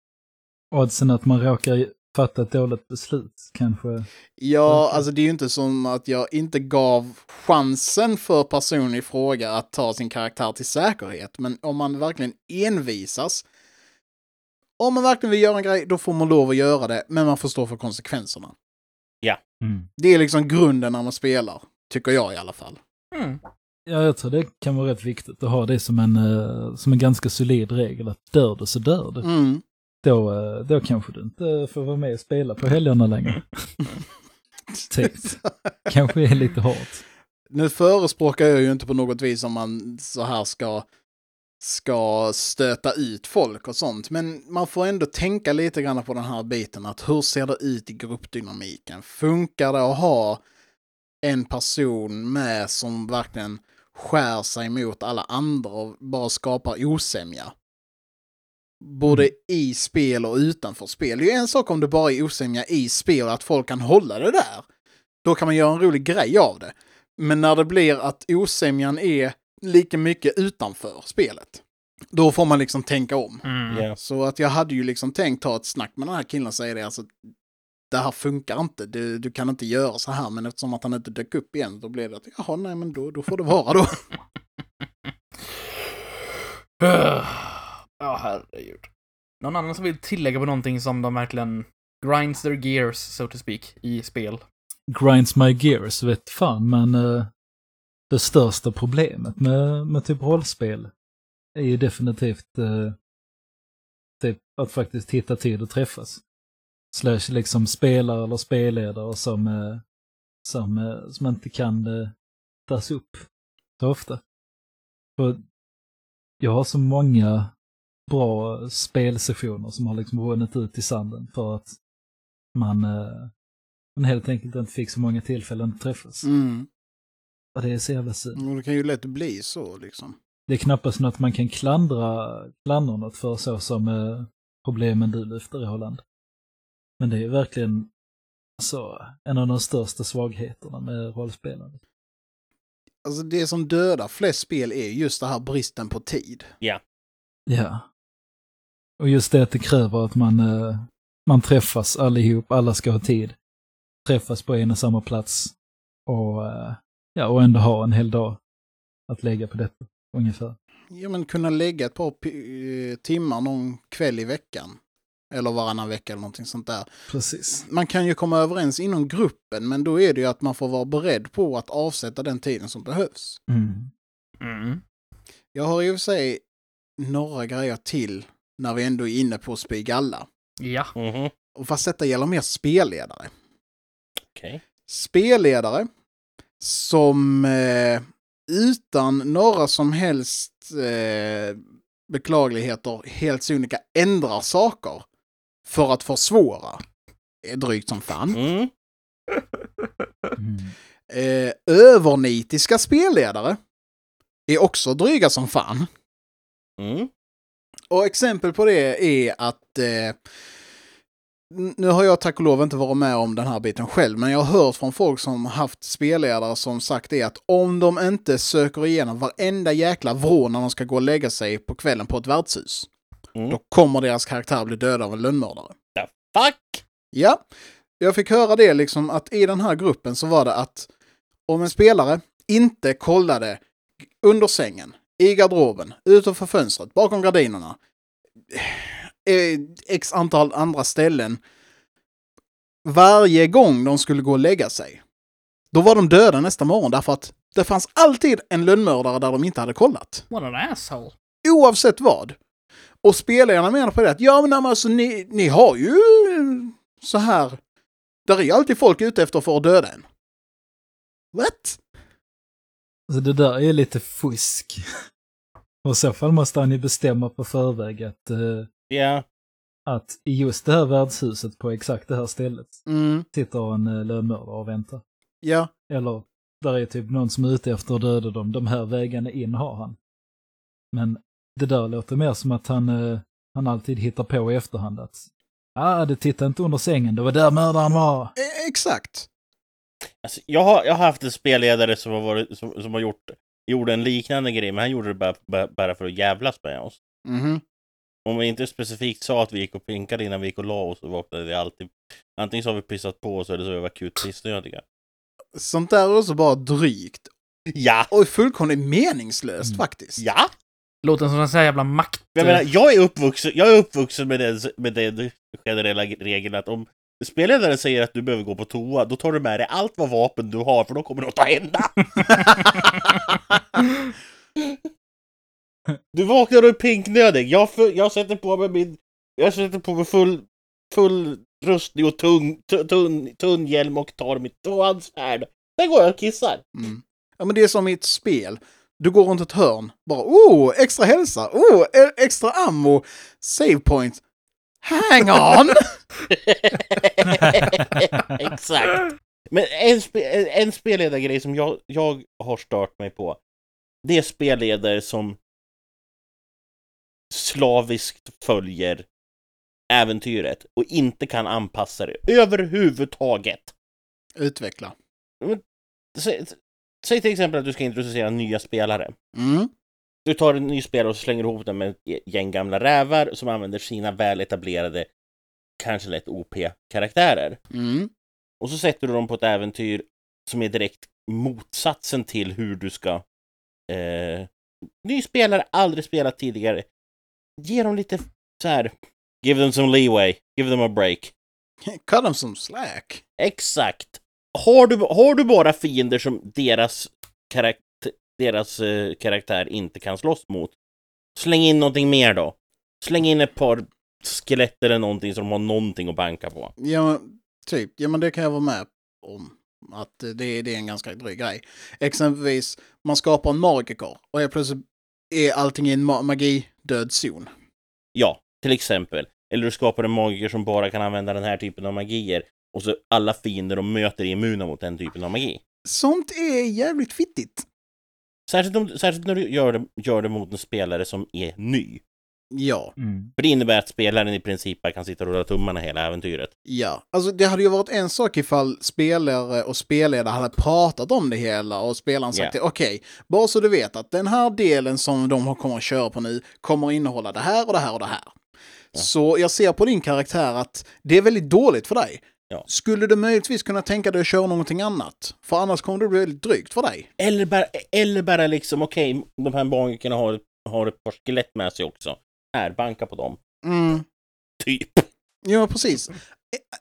Oddsen att man råkar fatta ett dåligt beslut kanske. Ja, alltså det är ju inte som att jag inte gav chansen för personen i fråga att ta sin karaktär till säkerhet. Men om man verkligen envisas, om man verkligen vill göra en grej, då får man lov att göra det, men man får stå för konsekvenserna. Mm. Det är liksom grunden när man spelar, tycker jag i alla fall. Mm. Ja, jag tror det kan vara rätt viktigt att ha det som en, eh, som en ganska solid regel. Att dör du så dör du. Mm. Då, eh, då kanske du inte får vara med och spela på helgerna längre. typ. Kanske är lite hårt. Nu förespråkar jag ju inte på något vis om man så här ska, ska stöta ut folk och sånt, men man får ändå tänka lite grann på den här biten, att hur ser det ut i gruppdynamiken? Funkar det att ha en person med som verkligen skär sig mot alla andra och bara skapar osämja? Både i spel och utanför spel. Det är ju en sak om det bara är osämja i spel, att folk kan hålla det där. Då kan man göra en rolig grej av det. Men när det blir att osämjan är lika mycket utanför spelet, då får man liksom tänka om. Mm. Ja. Så att jag hade ju liksom tänkt ta ett snack med den här killen och säga det, alltså, det här funkar inte, du, du kan inte göra så här, men eftersom att han inte dök upp igen, då blev det att jaha, nej men då, då får det vara då. Ja, herregud. Någon annan som vill tillägga på någonting som de verkligen grinds their gears, so to speak, i spel? Grinds my gears, vet fan, men eh, det största problemet med, med typ rollspel är ju definitivt eh, typ att faktiskt hitta tid att träffas. Slash liksom spelare eller spelledare som, eh, som, eh, som inte kan eh, tas upp så ofta. För jag har så många bra spelsessioner som har liksom runnit ut i sanden för att man, man helt enkelt inte fick så många tillfällen att träffas. Mm. Och det är så jävla synd. Det kan ju lätt bli så liksom. Det är knappast något man kan klandra, klandra något för så som eh, problemen du lyfter i Holland. Men det är ju verkligen alltså, en av de största svagheterna med rollspelande. Alltså det som dödar flest spel är just det här bristen på tid. Ja. Och just det att det kräver att man, eh, man träffas allihop, alla ska ha tid. Träffas på en och samma plats. Och, eh, ja, och ändå ha en hel dag att lägga på detta, ungefär. Ja men kunna lägga ett par eh, timmar någon kväll i veckan. Eller varannan vecka eller någonting sånt där. Precis. Man kan ju komma överens inom gruppen, men då är det ju att man får vara beredd på att avsätta den tiden som behövs. Mm. Mm. Jag har i och för sig några grejer till när vi ändå är inne på att spy galla. Ja. Mhm. Och fast detta gäller mer spelledare. Okej. Spelledare som eh, utan några som helst eh, beklagligheter helt sonika ändrar saker för att försvåra. är drygt som fan. Mm. Mm. Eh, övernitiska spelledare är också dryga som fan. Mm. Och exempel på det är att eh, nu har jag tack och lov inte varit med om den här biten själv, men jag har hört från folk som haft spelledare som sagt det att om de inte söker igenom varenda jäkla vrå när de ska gå och lägga sig på kvällen på ett värdshus, Mm. då kommer deras karaktär bli dödad av en lönnmördare. Fuck! Ja, jag fick höra det liksom att i den här gruppen så var det att om en spelare inte kollade under sängen, i garderoben, utanför fönstret, bakom gardinerna, eh, x antal andra ställen, varje gång de skulle gå och lägga sig, då var de döda nästa morgon därför att det fanns alltid en lönnmördare där de inte hade kollat. What an asshole. Oavsett vad. Och spelarna menar på det att ja men alltså ni, ni har ju så här. Där är alltid folk ute efter för att döda en. What? Så det där är lite fusk. Och i så fall måste han ju bestämma på förväg att, eh, Ja. att i just det här värdshuset på exakt det här stället Mm, sitter en eh, lönnmördare och väntar. ja. Eller där är typ någon som är ute efter att döda dem. De här vägarna in har han. Men det där låter mer som att han, eh, han alltid hittar på i efterhand att ah, det tittar inte under sängen, det var där mördaren var. E- exakt. Alltså, jag, har, jag har haft en spelledare som har, varit, som, som har gjort gjorde en liknande grej, men han gjorde det bara, bara, för att jävlas med oss. Mhm. Om vi inte specifikt sa att vi gick och pinkade innan vi gick och la oss så vaknade vi alltid. Antingen så har vi pissat på oss eller så är vi akut pissnödiga. Sånt där är också bara drygt. Ja! Och fullkomligt meningslöst Mm. faktiskt. Ja! Låter som en sån här jävla makt... Jag menar, jag är uppvuxen, jag är uppvuxen med den, med den generella regeln att om spelledaren säger att du behöver gå på toa, då tar du med dig allt vad vapen du har, för då kommer något att hända. Du vaknar och är pinknödig. Jag, jag sätter på mig min... Jag sätter på mig full, full rustning och tung, tu- tunn, tunn hjälm och tar mitt tvåhandsvärd. Sen går jag och kissar. Mm. Ja men det är som i ett spel. Du går runt ett hörn, bara oh, extra hälsa, oh, e- extra ammo, save point. Hang on! Exakt. Men en, spe, en- spelledargrej som jag, jag har stört mig på, det är spelledare som slaviskt följer äventyret och inte kan anpassa det överhuvudtaget. Utveckla. Säg till exempel att du ska introducera nya spelare. Mm. Du tar en ny spelare och slänger ihop den med ett gäng gamla rävar som använder sina väl etablerade kanske lätt OP-karaktärer. Mm. Och så sätter du dem på ett äventyr som är direkt motsatsen till hur du ska... Eh, ny spelare, aldrig spelat tidigare. Ge dem lite så här... Give them some leeway, give them a break. Cut them some slack. Exakt. Har du, har du bara fiender som deras, karak deras eh, karaktär inte kan slåss mot, släng in någonting mer då. Släng in ett par skelett eller någonting som har någonting att banka på. Ja, typ. Ja, men det kan jag vara med om. Att eh, det, det är en ganska dryg grej. Exempelvis, man skapar en magiker och helt plötsligt är allting i en ma magi-död zon. Ja, till exempel. Eller du skapar en magiker som bara kan använda den här typen av magier och så alla fiender de möter är immuna mot den typen av magi. Sånt är jävligt fittigt. Särskilt, om, särskilt när du gör det, gör det mot en spelare som är ny. Ja, Mm. För det innebär att spelaren i princip bara kan sitta och rulla tummarna hela äventyret. ja. Alltså det hade ju varit en sak ifall spelare och spelledare hade pratat om det hela och spelaren sagt det. Okej, bara så du vet att den här delen som de har- kommer att köra på nu kommer att innehålla det här och det här och det här. Ja. Så jag ser på din karaktär att det är väldigt dåligt för dig. Ja. Skulle du möjligtvis kunna tänka dig att köra någonting annat? För annars kommer det bli väldigt drygt för dig. Eller bara, eller bara liksom, okej, de här magikerna har, har ett par skelett med sig också. Här, banka på dem. Mm. Typ. Ja, precis.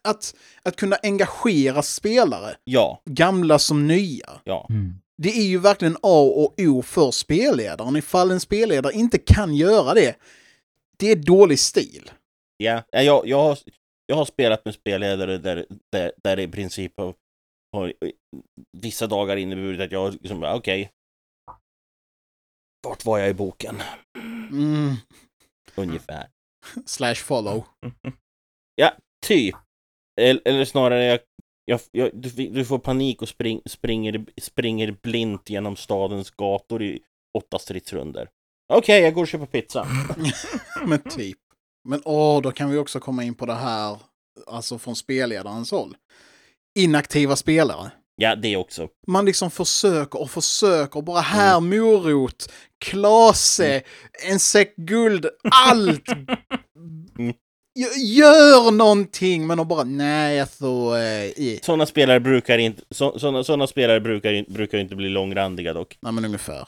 Att, att kunna engagera spelare, Ja, gamla som nya. ja. Mm. Det är ju verkligen A och O för spelledaren. Ifall en spelledare inte kan göra det, det är dålig stil. Ja, Ja, jag, jag, jag har spelat med spelledare där, där, där det i princip har, har vissa dagar inneburit att jag liksom, okej. Vart var jag i boken? Mm. Ungefär. Slash follow. Typ. Eller, eller snarare, jag, jag, jag, du, du får panik och spring, springer, springer blint genom stadens gator i åtta stridsrunder. Okej, jag går och köper pizza. Men typ. Men åh, då kan vi också komma in på det här, alltså från spelledarens håll. Inaktiva spelare. Ja, det också. Man liksom försöker och försöker, bara här morot, klase, en säck guld, allt! Mm. Gö- Gör någonting, men de bara nej, alltså... Eh. Sådana spelare brukar inte, så, såna, såna spelare brukar, brukar inte bli långrandiga dock. Nej, men ungefär.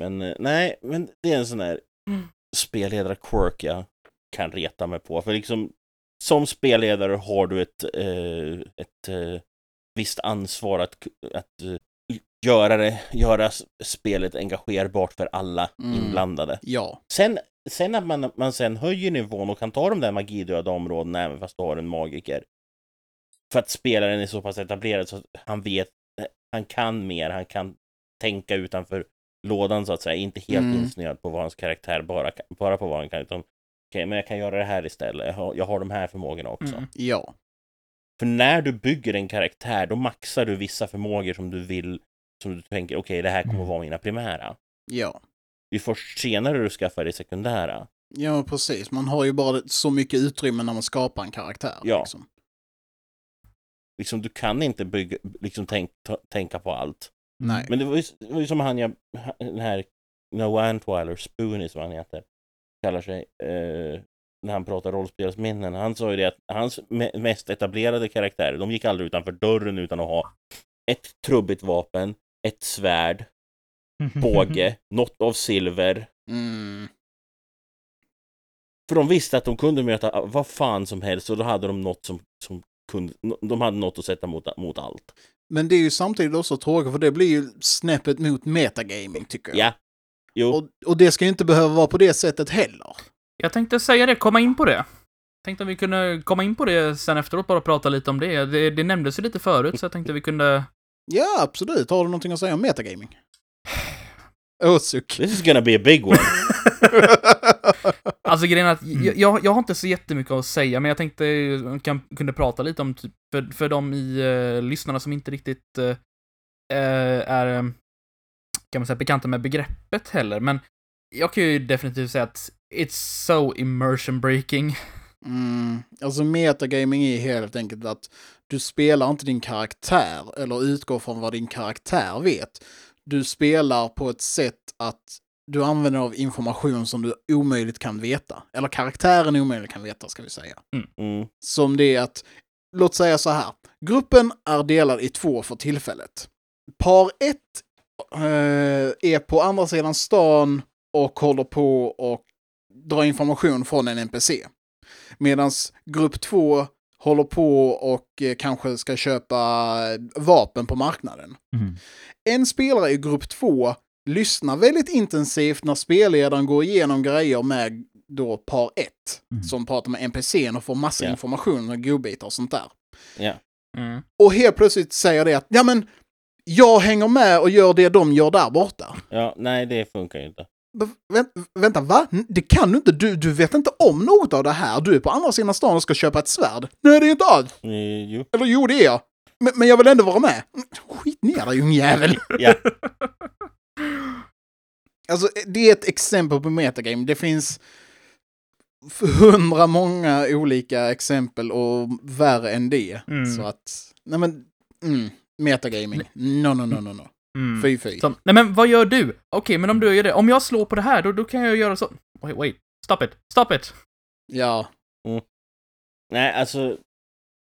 Men eh, nej, men det är en sån här spelledare-quirk jag kan reta mig på. För liksom, som spelledare har du ett, eh, ett eh, visst ansvar att, att eh, göra, det, göra spelet engagerbart för alla Mm. inblandade. Ja. Sen, sen att man, man sen höjer nivån och kan ta de där magidöda områdena även fast du har en magiker. För att spelaren är så pass etablerad så att han vet, han kan mer, han kan tänka utanför lådan så att säga, inte helt Mm. insnöad på vad hans karaktär bara, bara på vad han kan, utan okej, men jag kan göra det här istället, jag har, jag har de här förmågorna också. Mm. Ja. För när du bygger en karaktär, då maxar du vissa förmågor som du vill, som du tänker, okej, det här kommer Mm. vara mina primära. Ja. Det är först senare du skaffar det sekundära. Ja, precis. Man har ju bara så mycket utrymme när man skapar en karaktär. Ja. Liksom. liksom, du kan inte bygga, liksom tänk, ta, tänka på allt. Nej. Men det var ju, det var ju som han jag, den här Noah Antwiler, Spoonie som han heter, kallar sig, eh, när han pratar rollspelsminnen. Han sa ju det att hans me- mest etablerade karaktärer, de gick aldrig utanför dörren utan att ha ett trubbigt vapen, ett svärd, båge, något av silver. Mm. För de visste att de kunde möta vad fan som helst och då hade de något som, som kunde, de hade något att sätta mot, mot allt. Men det är ju samtidigt också tråkigt för det blir ju snäppet mot metagaming tycker jag. Ja. Jo. Och, och det ska ju inte behöva vara på det sättet heller. Jag tänkte säga det, komma in på det. Tänkte att vi kunde komma in på det sen efteråt, bara prata lite om det. Det, det nämndes ju lite förut, så jag tänkte vi kunde... Ja, absolut. Har du någonting att säga om metagaming? Åsuck. This is gonna be a big one. Alltså grejen är att Mm. jag, jag, jag har inte så jättemycket att säga, men jag tänkte jag kan, kunde prata lite om, typ, för, för de i uh, lyssnarna som inte riktigt eh, eh, är, kan man säga, bekanta med begreppet heller, men jag kan ju definitivt säga att it's so immersion breaking. Mm, alltså metagaming är helt enkelt att du spelar inte din karaktär eller utgår från vad din karaktär vet. Du spelar på ett sätt att du använder av information som du omöjligt kan veta. Eller karaktären omöjligt kan veta, ska vi säga. Mm. Som det är att, låt säga så här. Gruppen är delad i två för tillfället. Par ett eh, är på andra sidan stan och håller på och drar information från en NPC. Medan grupp två håller på och eh, kanske ska köpa eh, vapen på marknaden. Mm. En spelare i grupp två lyssnar väldigt intensivt när spelledaren går igenom grejer med då par ett. Mm. Som pratar med NPCn och får massa Ja. information och godbitar och sånt där. Ja. Mm. Och helt plötsligt säger det att ja men jag hänger med och gör det de gör där borta. ja, nej det funkar ju inte. Vänt, vänta, va? Det kan du inte. Du, du vet inte om något av det här. Du är på andra sidan stan och ska köpa ett svärd. Nej, det är inte alls. Eh, jo. Eller jo, det är jag. Men, men jag vill ändå vara med. Skit ner dig, ungjävel. Ja. Alltså, det är ett exempel på metagame. Det finns hundra många olika exempel och värre än det. Mm. Så att, nej men, mm, metagaming. No, no, no, no, no. Mm. Fy, fy. Som, nej men vad gör du? Okej, men om du gör det. Om jag slår på det här, då, då kan jag göra så. Wait, wait. Stop it. Stop it. Ja. Nej, alltså.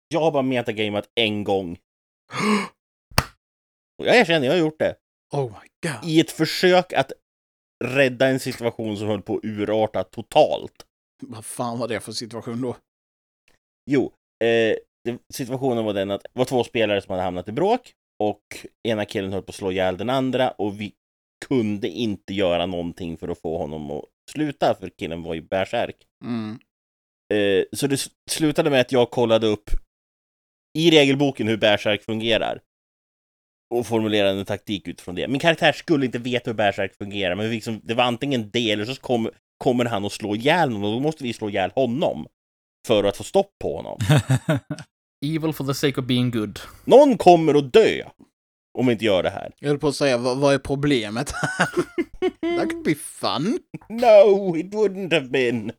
Jag har bara metagameat en gång. Och Jag erkänner, jag har gjort det. Oh my god. I ett försök att rädda en situation som höll på att urarta totalt. Vad fan var det för situation då? Jo, eh, situationen var den att det var två spelare som hade hamnat i bråk och ena killen höll på att slå ihjäl den andra och vi kunde inte göra någonting för att få honom att sluta för killen var ju bärsärk. Mm. Eh, så det slutade med att jag kollade upp i regelboken hur bärsärk fungerar och formulerade en taktik utifrån det. Min karaktär skulle inte veta hur bärsärk fungerar, men liksom, det var antingen det eller så kom, kommer han att slå ihjäl någon och då måste vi slå ihjäl honom för att få stopp på honom. Evil for the sake of being good. Någon kommer att dö om vi inte gör det här. Jag höll på att säga, vad, vad är problemet här? That could be fun. No, it wouldn't have been.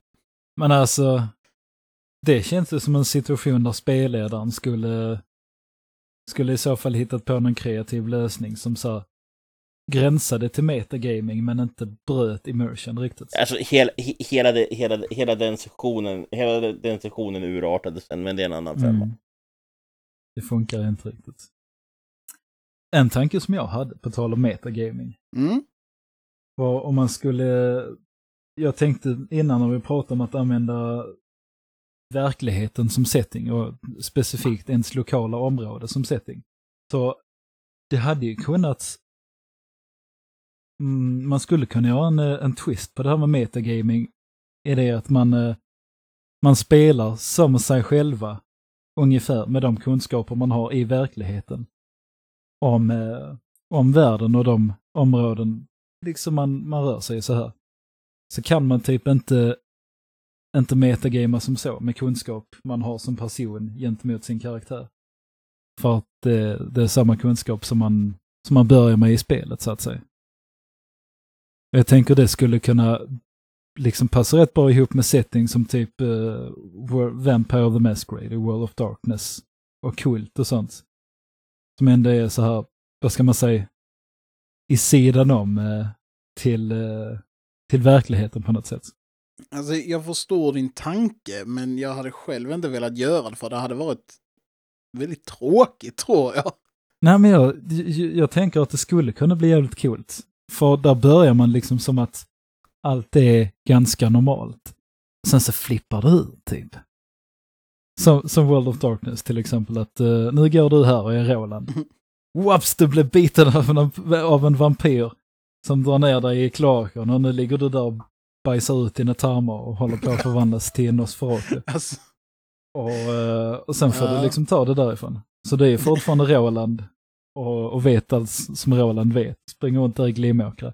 Men alltså, det känns ju som en situation där spelledaren skulle, skulle i så fall hittat på någon kreativ lösning som så gränsade till metagaming men inte bröt immersion riktigt. Alltså hela, he, hela, hela, hela den sektionen, hela den sektionen urartade sen, men det är en annan femma. Mm. Det funkar inte riktigt. En tanke som jag hade, på tal om metagaming, Mm. var om man skulle... Jag tänkte innan när vi pratade om att använda verkligheten som setting och specifikt ens lokala område som setting. Så det hade ju kunnat... Mm, man skulle kunna göra en, en twist på det här med metagaming. Är det att man, eh, man spelar som sig själva ungefär med de kunskaper man har i verkligheten. Om, eh, om världen och de områden liksom man, man rör sig så här. Så kan man typ inte, inte metagama som så med kunskap man har som person gentemot sin karaktär. För att det, det är samma kunskap som man, som man börjar med i spelet så att säga. Jag tänker det skulle kunna liksom passa rätt bra ihop med setting som typ uh, Vampire of the Masquerade och World of Darkness och Kult och sånt. Som ändå är så här, vad ska man säga, i sidan om eh, till, eh, till verkligheten på något sätt. Alltså, jag förstår din tanke, men jag hade själv inte velat göra det för det hade varit väldigt tråkigt, tror jag. Nej men jag, jag, jag tänker att det skulle kunna bli jävligt coolt. För där börjar man liksom som att allt är ganska normalt. Sen så flippar det ut typ. Som, som World of Darkness till exempel, att uh, nu går du här och är Roland. Whoops, du blev biten av en, av en vampyr som drar ner dig i kloaken och nu ligger du där och bajsar ut dina tarmar och håller på att förvandlas till en Nosferatu. Alltså, Och, eh, och sen får Ja. du liksom ta det därifrån. Så det är fortfarande Roland och, och vet allt som Roland vet. Springer runt där i Glimåkra.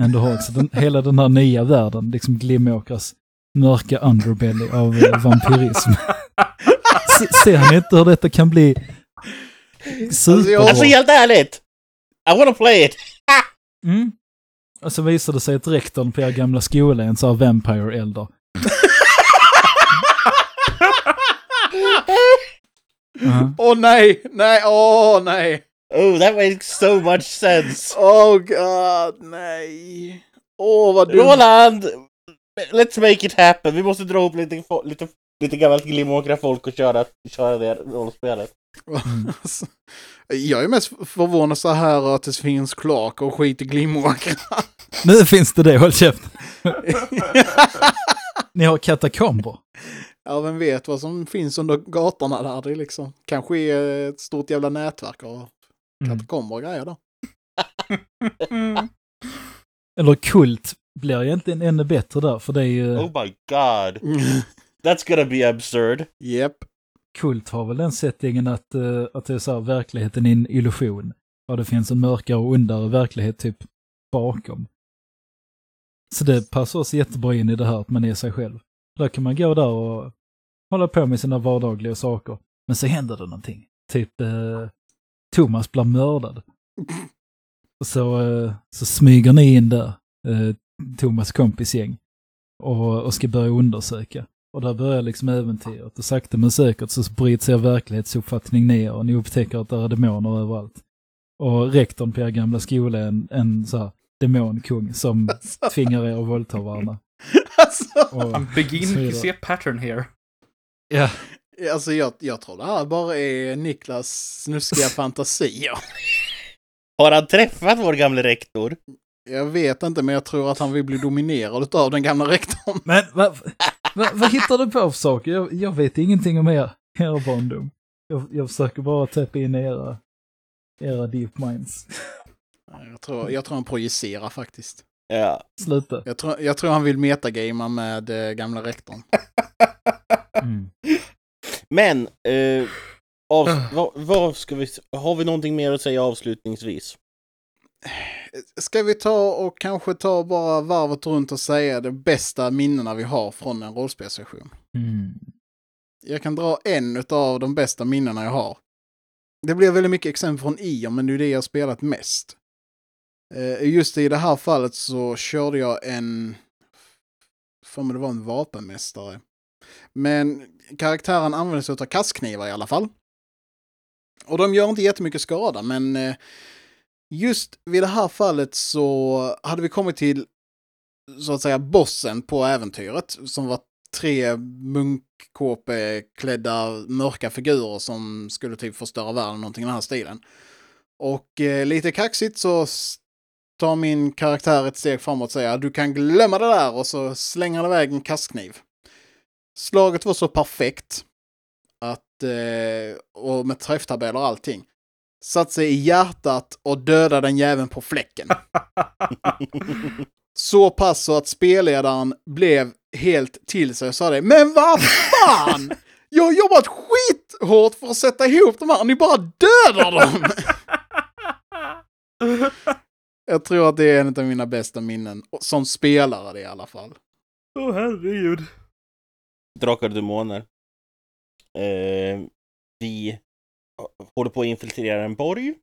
Men du har också den, hela den här nya världen, liksom Glimåkras mörka underbelly av eh, vampyrism. Se- Ser ni inte hur detta kan bli superbra? Alltså helt ärligt! I wanna play it! Mm. Och så visar det sig att rektorn på er gamla skola är en sån här Vampire Elder. Åh nej, nej, åh nej. Oh, that makes so much sense! Oh god, nej. Åh, vad dumt. Roland! Let's make it happen! Vi måste dra ihop lite, lite, lite gammalt Glimåkra-folk och köra, köra det rollspelet. Alltså, Jag är mest förvånad så här att det finns Clark och skit i Glimåkra. Nu finns det det, håll käften. Ni har katakomber. Ja, vem vet vad som finns under gatorna där. Det är liksom kanske är ett stort jävla nätverk av Mm. katakomber och grejer då. Mm. Eller kult blir egentligen ännu bättre där, för det är ju... Oh my god! That's gonna be absurd. Japp. Kult har väl den settingen att, eh, att det är så här, verkligheten är en illusion. Och det finns en mörkare och ondare verklighet typ bakom. Så det passar oss jättebra in i det här att man är sig själv. Där kan man gå där och hålla på med sina vardagliga saker. Men så händer det någonting. Typ eh, Thomas blir mördad. Och så, eh, så smyger ni in där, eh, Thomas kompisgäng, och, och ska börja undersöka. Och där börjar liksom äventyret och sakta men säkert så bryts er verklighetsuppfattning ner och ni upptäcker att det är demoner överallt. Och rektorn på er gamla skola är en, en så här demonkung som Alltså, tvingar er att våldta varandra. alltså, Och, I'm beginning to see a pattern here. ja, alltså jag, jag tror det här bara är Niklas snuskiga fantasier. Har han träffat vår gamle rektor? Jag vet inte, men jag tror att han vill bli dominerad av den gamla rektorn. men vad va, vad hittar du på för saker? Jag, jag vet ingenting om er, er barndom. Jag, jag försöker bara täppa in era, era deep minds. Jag tror, jag tror han projicerar faktiskt. Ja. Sluta. Jag tror, jag tror han vill metagamea med eh, gamla rektorn. Mm. Men, eh, av, vad, vad ska vi, har vi någonting mer att säga avslutningsvis? Ska vi ta och kanske ta bara varvet runt och säga de bästa minnena vi har från en rollspelssession? Mm. Jag kan dra en av de bästa minnena jag har. Det blir väldigt mycket exempel från Ion, men det är det jag har spelat mest. Eh, Just i det här fallet så körde jag en... För mig det var en vapenmästare. Men karaktären använder sig av kastknivar i alla fall. Och de gör inte jättemycket skada, men eh, just vid det här fallet så hade vi kommit till så att säga bossen på äventyret som var tre munkkåpeklädda mörka figurer som skulle typ förstöra världen, någonting i den här stilen. Och eh, lite kaxigt så tar min karaktär ett steg framåt och säger du kan glömma det där och så slänger han iväg en kastkniv. Slaget var så perfekt att, eh, och med träfftabeller och allting, satt sig i hjärtat och dödade den jäveln på fläcken. Så pass så att spelledaren blev helt till sig och sa det. Men vad fan! Jag har jobbat skithårt för att sätta ihop de här, ni bara dödar dem! Jag tror att det är en av mina bästa minnen, som spelare i alla fall. Åh oh, herregud. Drakar och demoner. Eh, vi håller på att infiltrera en borg.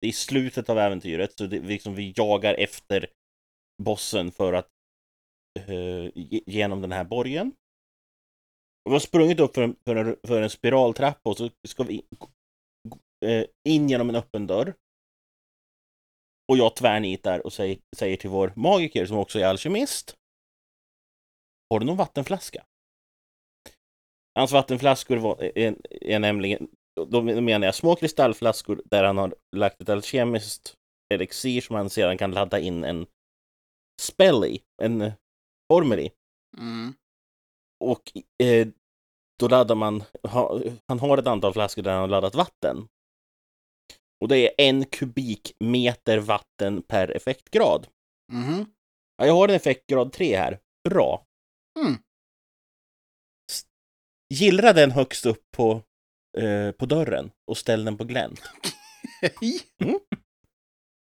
Det är i slutet av äventyret, så det, vi liksom, vi jagar efter bossen för att eh, genom den här borgen. Vi har sprungit upp för en, för en, för en spiraltrappa och så ska vi in, eh, in genom en öppen dörr. Och jag tvärnitar och säger, säger till vår magiker som också är alkemist. Har du någon vattenflaska? Hans vattenflaskor var, är, är nämligen, då menar jag små kristallflaskor där han har lagt ett alkemiskt elixir som han sedan kan ladda in en spell i, en formel i. Mm. Och eh, då laddar man, ha, han har ett antal flaskor där han har laddat vatten. Och det är en kubikmeter vatten per effektgrad. Mhm. Ja, jag har en effektgrad 3 här. Bra. Mm. S- Gillra den högst upp på, eh, på dörren och ställ den på glänt.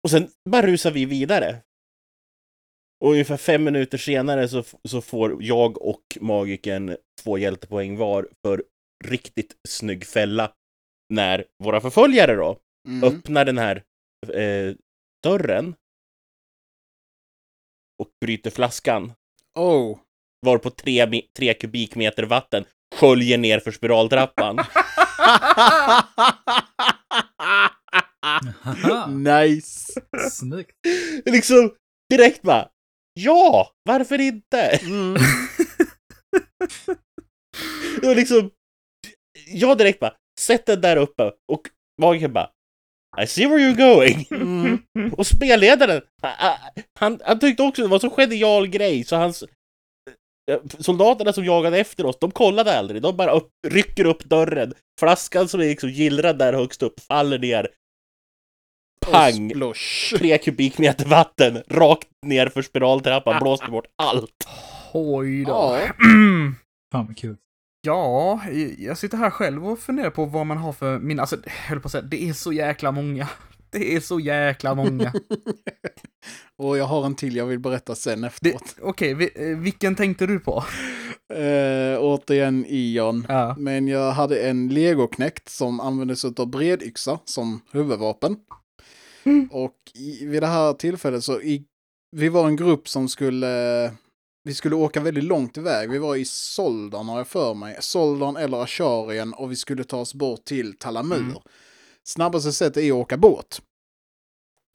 Och sen bara rusar vi vidare. Och ungefär fem minuter senare så, så får jag och magiken två hjältepoäng var för riktigt snygg fälla. När våra förföljare då Mm. öppnar den här eh, dörren och bryter flaskan Oh. Varpå tre, tre kubikmeter vatten sköljer ner för spiraltrappan. Nice. snyggt. liksom, direkt bara Ja, varför inte? Mm. Det var liksom Jag direkt bara Sätt den där uppe och Magiker bara I see where you're going. Mm. Och spelledaren, han, han, han tyckte också det var en så genial grej så hans eh, Soldaterna som jagade efter oss, de kollade aldrig. De bara upp, rycker upp dörren. Flaskan som är liksom gillrad där högst upp faller ner. Pang! Tre kubikmeter vatten rakt ner för spiraltrappan, blåste bort allt. Oj då. Ja. Fan vad kul. Ja, jag sitter här själv och funderar på vad man har för min, alltså, jag höll på att säga, det är så jäkla många. Det är så jäkla många. Och jag har en till jag vill berätta sen efteråt. Okej, vi- eh, vilken tänkte du på? Eh, återigen Ion. Ja. Men jag hade en legoknäckt som användes av bredyxa som huvudvapen. Mm. Och i, vid det här tillfället så, i, vi var en grupp som skulle, vi skulle åka väldigt långt iväg. Vi var i Soldan har jag för mig. Soldan eller Asharien och vi skulle ta oss bort till Talamur. Mm. Snabbaste sättet är att åka båt.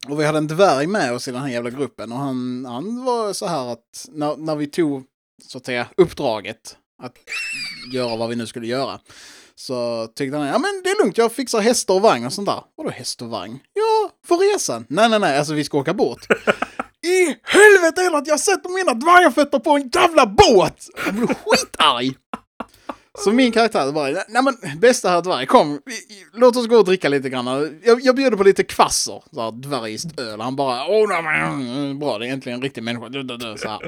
Och vi hade en dvärg med oss i den här jävla gruppen och han, han var så här att när, när vi tog så att säga uppdraget att göra vad vi nu skulle göra. Så tyckte han, ja men det är lugnt, jag fixar hästar och vagn och sånt där. Vadå häst och vagn? Ja, för resan. Nej, nej, nej, alltså vi ska åka båt. I helvete är att jag sätter mina dvärgafötter på en jävla båt! Jag blev skitarg! Så min karaktär bara, nej men bästa herr dvärg, kom, vi- låt oss gå och dricka lite grann. Jag, jag bjuder på lite kvasser, så här dvärgiskt öl. Han bara, åh nej men, mm, mm, bra, det är egentligen en riktig människa. Så här.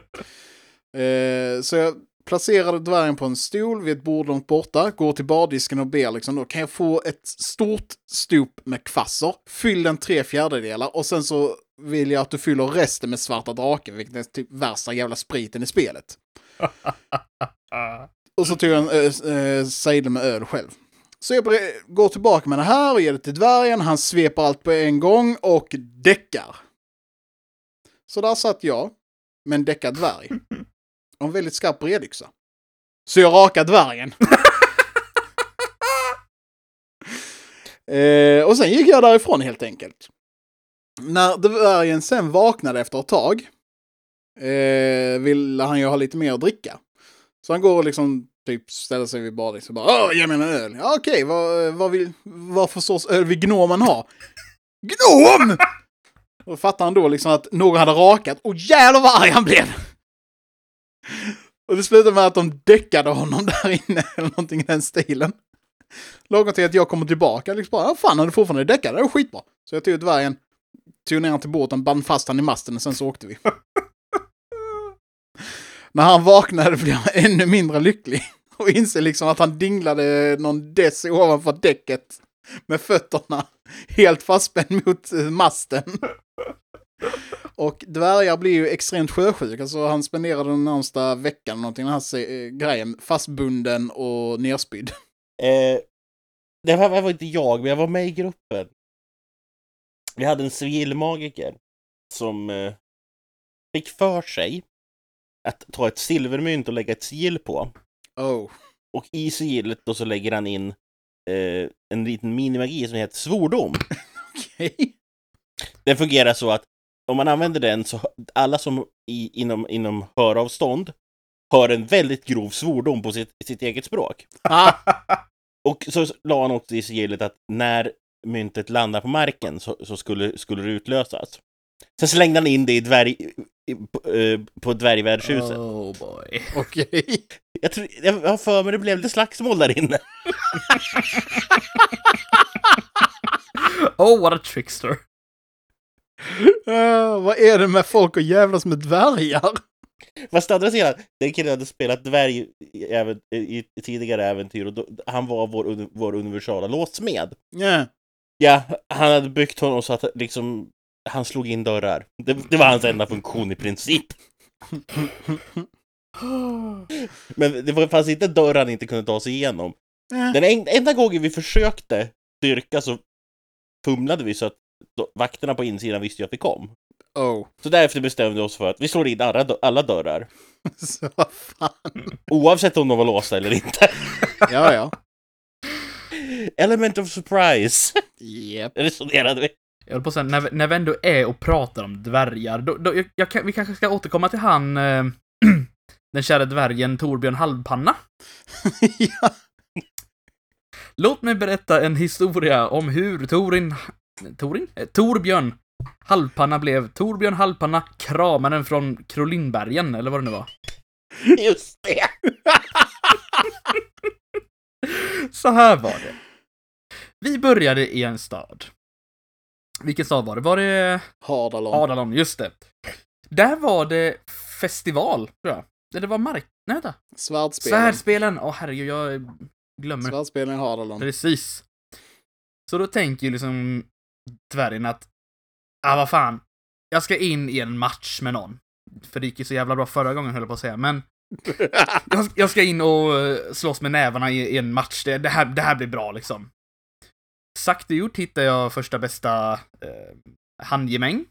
Eh, så jag placerade dvärgen på en stol vid ett bord långt borta, går till bardisken och ber liksom då, kan jag få ett stort stop med kvasser, fyll den tre fjärdedelar och sen så vill jag att du fyller resten med svarta draken, vilket är typ värsta jävla spriten i spelet. Och så tog jag en äh, äh, sejdel med öl själv. Så jag går tillbaka med det här och ger det till dvärgen, han sveper allt på en gång och däckar. Så där satt jag med en däckad dvärg. Och en väldigt skarp bredyxa. Så jag rakar dvärgen. eh, och sen gick jag därifrån helt enkelt. När dvärgen sen vaknade efter ett tag eh, ville han ju ha lite mer att dricka. Så han går och liksom typ ställer sig vid badet och bara Åh, ge mig en öl. Ja okej, vad, vad, vill, vad för sorts öl vill gnomen ha? Gnom! Och fattar han då liksom att någon hade rakat och jävlar vad arg han blev! Och det slutade med att de däckade honom där inne eller någonting i den stilen. Lagom till att jag kommer tillbaka liksom bara, ja fan han är fortfarande däckad, det är skitbra. Så jag tog dvärgen, tog ner honom till båten, band fast han i masten och sen så åkte vi. När han vaknade blev han ännu mindre lycklig. Och inser liksom att han dinglade någon dess ovanför däcket med fötterna helt fastspänd mot eh, masten. Och dvärgar blir ju extremt sjösjuka, så han spenderade den närmsta veckan någonting, den här eh, grejen, fastbunden och nerspydd. Eh, det var, det var inte jag, men jag var med i gruppen. Vi hade en civilmagiker som eh, fick för sig att ta ett silvermynt och lägga ett sigill på. Oh. Och i sigillet då så lägger han in eh, en liten minimagi som heter svordom. Okej. Den fungerar så att om man använder den så alla som i, inom, inom höravstånd hör en väldigt grov svordom på sitt, sitt eget språk. Ah, Och så la han också i sigillet att när myntet landar på marken så, så skulle, skulle det utlösas. Sen slängde han in det i dvärg, på, eh, på dvärgvärdshuset. Oh boy. Okej. Jag, tror, jag har för mig det blev lite slagsmål där inne. Oh, what a trickster. Ah, vad är det med folk och jävlas med dvärgar? Fast andra sidan, den killen hade spelat dvärg i, även, i, i tidigare äventyr och då, han var vår, vår universala låsmed. Ja. Ja, han hade byggt honom så att liksom, han slog in dörrar. Det, det var hans enda funktion i princip. Men det var- fanns inte dörrar han inte kunde ta sig igenom. Ja. Den en, enda gången vi försökte styrka så fumlade vi så att vakterna på insidan visste ju att vi kom. Oh. Så därefter bestämde vi oss för att vi slår in alla, alla dörrar. Så fan. Oavsett om de var låsta eller inte. Ja, ja. Element of surprise, Japp. resonerade vi. Jag höll på att säga, när, när vi ändå är och pratar om dvärgar, då, då, jag, jag, vi kanske ska återkomma till han, eh, den kära dvärgen Torbjörn Halvpanna. ja. Låt mig berätta en historia om hur Torin... Torin? Eh, Torbjörn Halvpanna blev Torbjörn Halvpanna, kramaren från Krolinbergen, eller vad det nu var. Just det! Så här var det. Vi började i en stad. Vilken stad var det? Var det Hardalon. Adalon? Just det. Där var det festival, tror jag. Det var mark... Nej, vänta. Svärdspelen. Svärspelen! Åh herregud, jag glömmer. Svärdspelen i Hardalon. Precis. Så då tänker ju liksom dvärgen att, ah vad fan, jag ska in i en match med någon. För det gick ju så jävla bra förra gången höll jag på att säga, men jag, ska in och eh, slåss med nävarna i, i en match. Det, det, här, det här blir bra liksom. Sakta gjort hittar jag första bästa eh, handgemäng,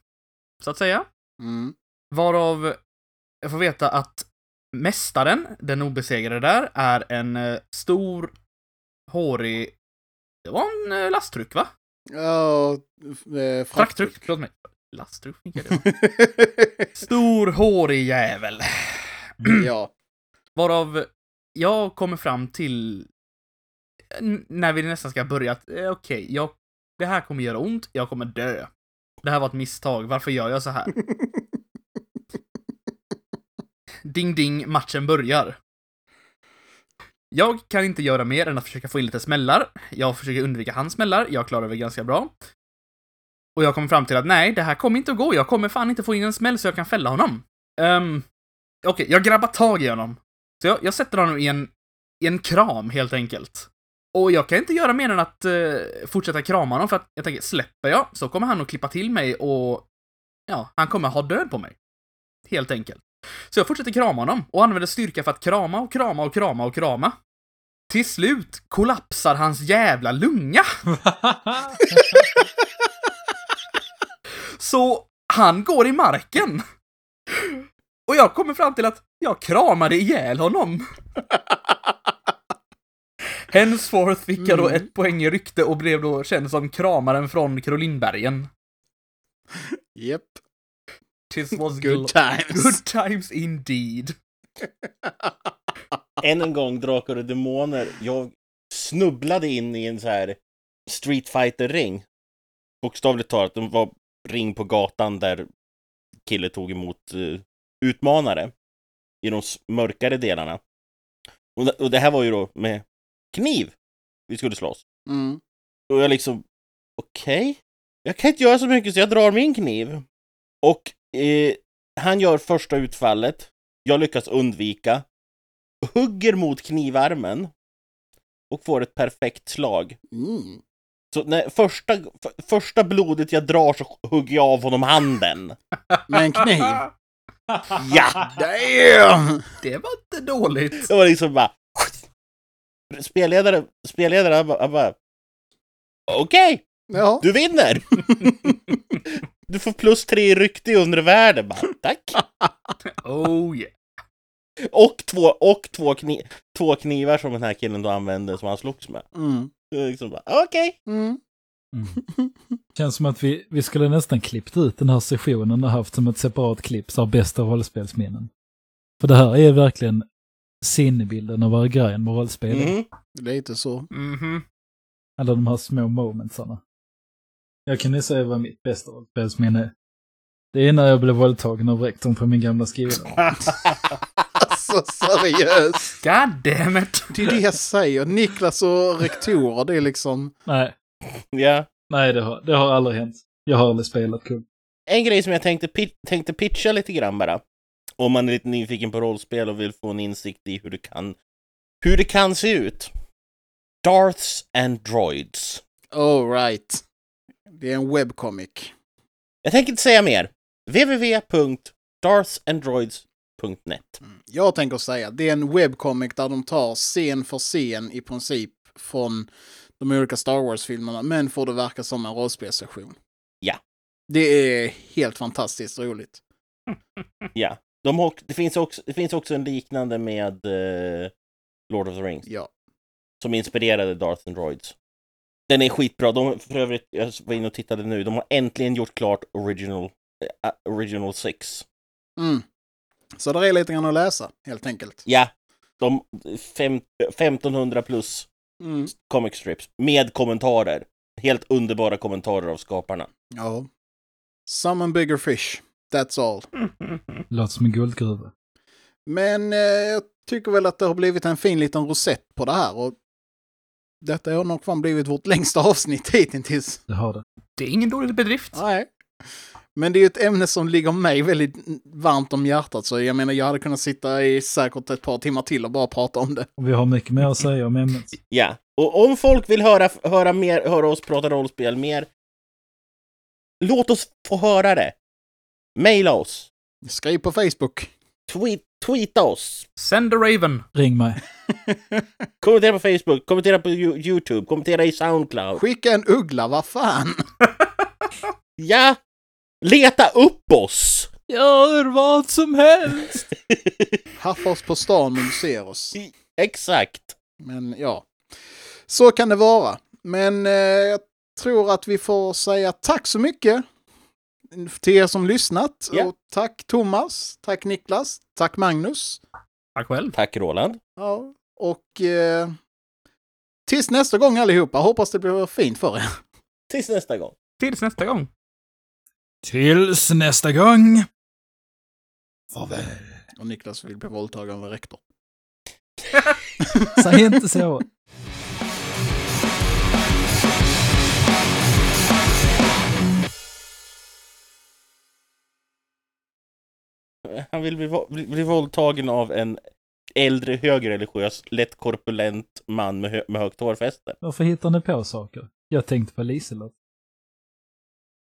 så att säga. mm. Varav jag får veta att mästaren, den obesegrade där, är en eh, stor, hårig... Det var en eh, lasttruck, va? Ja, eh, Frakttruck, förlåt mig. Lasttruck, det? Stor, hårig jävel. ja. Varav jag kommer fram till, när vi nästan ska börja, att eh, okej, jag, det här kommer göra ont, jag kommer dö. Det här var ett misstag, varför gör jag så här? Ding ding, matchen börjar. Jag kan inte göra mer än att försöka få in lite smällar. Jag försöker undvika hans smällar, jag klarar det ganska bra. Och jag kommer fram till att nej, det här kommer inte att gå. Jag kommer fan inte få in en smäll så jag kan fälla honom. Um, Okej, jag grabbar tag i honom. Så jag, jag sätter honom i en, i en kram, helt enkelt. Och jag kan inte göra mer än att eh, fortsätta krama honom, för att jag tänker, släpper jag så kommer han att klippa till mig och... Ja, han kommer ha död på mig. Helt enkelt. Så jag fortsätter krama honom och använder styrka för att krama och krama och krama och krama. Till slut kollapsar hans jävla lunga. Så han går i marken. Och jag kommer fram till att jag kramade ihjäl honom. Henceforth fick jag då Mm. ett poäng i rykte och blev då känd som kramaren från Krolinbergen. Japp. Tis was Good times. Good times indeed. Än en gång, Drakar och Demoner. Jag snubblade in i en så här Street fighter ring Bokstavligt talat, det var ring på gatan där kille tog emot eh, utmanare i de mörkare delarna. Och det här var ju då med kniv vi skulle slåss. Mm. Och jag liksom, okej? Jag kan inte göra så mycket så jag drar min kniv. Och eh, han gör första utfallet. Jag lyckas undvika. Hugger mot knivarmen. Och får ett perfekt slag. Mm. Så när första, första blodet jag drar så hugger jag av honom handen. Med en kniv. Ja! Damn! Det var inte dåligt. Det var liksom bara... Spelledare, spelledare, han bara... han bara, Okej, Ja. du vinner! Du får plus tre i rykte i undre världen. Bara, tack! Oh yeah. Och två, och två, kni, två knivar som den här killen då använde som han slogs med. Mm. Liksom bara, okej. Mm. Mm. Känns som att vi, vi skulle nästan klippt ut den här sessionen och haft som ett separat klipp, så här bästa rollspelsminnen. För det här är verkligen sinnebilden av vad grejen med rollspel är. Mhm. Lite så. Mhm. Alla de här små momentsarna. Jag kan ju säga vad mitt bästa rollspelsminne är. Det är när jag blev våldtagen av rektorn på min gamla skola. Alltså seriöst. God damn it. Det är det jag säger. Niklas och rektorer, det är liksom... Nej, Ja. nej det har, det har aldrig hänt. Jag har aldrig spelat kul. En grej som jag tänkte, pi- tänkte pitcha lite grann bara. Om man är lite nyfiken på rollspel och vill få en insikt i hur det kan, hur det kan se ut. Darths and Droids. All right. Det är en webcomic. Jag tänker inte säga mer. www.darthsandroids.net Mm. Jag tänker säga, det är en webcomic där de tar scen för scen i princip från de olika Star Wars-filmerna, men får det verka som en rollspelssession. Ja. Det är helt fantastiskt roligt. Ja. De har, det, finns också, det finns också en liknande med eh, Lord of the Rings. Ja. Som inspirerade Darth and Droids. Den är skitbra. De, för övrigt, jag var inne och tittade nu, de har äntligen gjort klart Original, eh, Original 6. Mm. Så det är lite grann att läsa, helt enkelt. Ja, de fem, 1500 plus Mm. comic strips med kommentarer. Helt underbara kommentarer av skaparna. Ja. Summon bigger fish. That's all. Låter som en guldgruva. Men eh, jag tycker väl att det har blivit en fin liten rosett på det här. Och detta har nog fan blivit vårt längsta avsnitt hittills. Det har det. Det är ingen dålig bedrift. Nej. Men det är ju ett ämne som ligger mig väldigt varmt om hjärtat. Så jag menar, jag hade kunnat sitta i säkert ett par timmar till och bara prata om det. Och vi har mycket mer att säga om ämnet. Ja, och om folk vill höra, höra, mer, höra oss prata rollspel mer, låt oss få höra det. Maila oss. Skriv på Facebook. Tweet, tweeta oss. Send a Raven. Ring mig. Kommentera på Facebook, kommentera på Yo- YouTube, kommentera i Soundcloud. Skicka en uggla, vad fan. Ja! Leta upp oss! Gör vad som helst! Haffa oss på stan om du ser oss. Exakt. Men ja, så kan det vara. Men eh, jag tror att vi får säga tack så mycket till er som lyssnat. Ja. Och tack Thomas, tack Niklas, tack Magnus. Tack själv. Tack Roland. Ja, och eh, tills nästa gång allihopa. Hoppas det blir fint för er. Tills nästa gång. Tills nästa gång. Tills nästa gång. Farväl. Och Niklas vill bli våldtagen av rektor. Säg inte så. Han vill bli, bli, bli våldtagen av en äldre högreligiös, lätt korpulent man med, hö, med högt hårfäste. Varför hittar ni på saker? Jag tänkte på Liselott.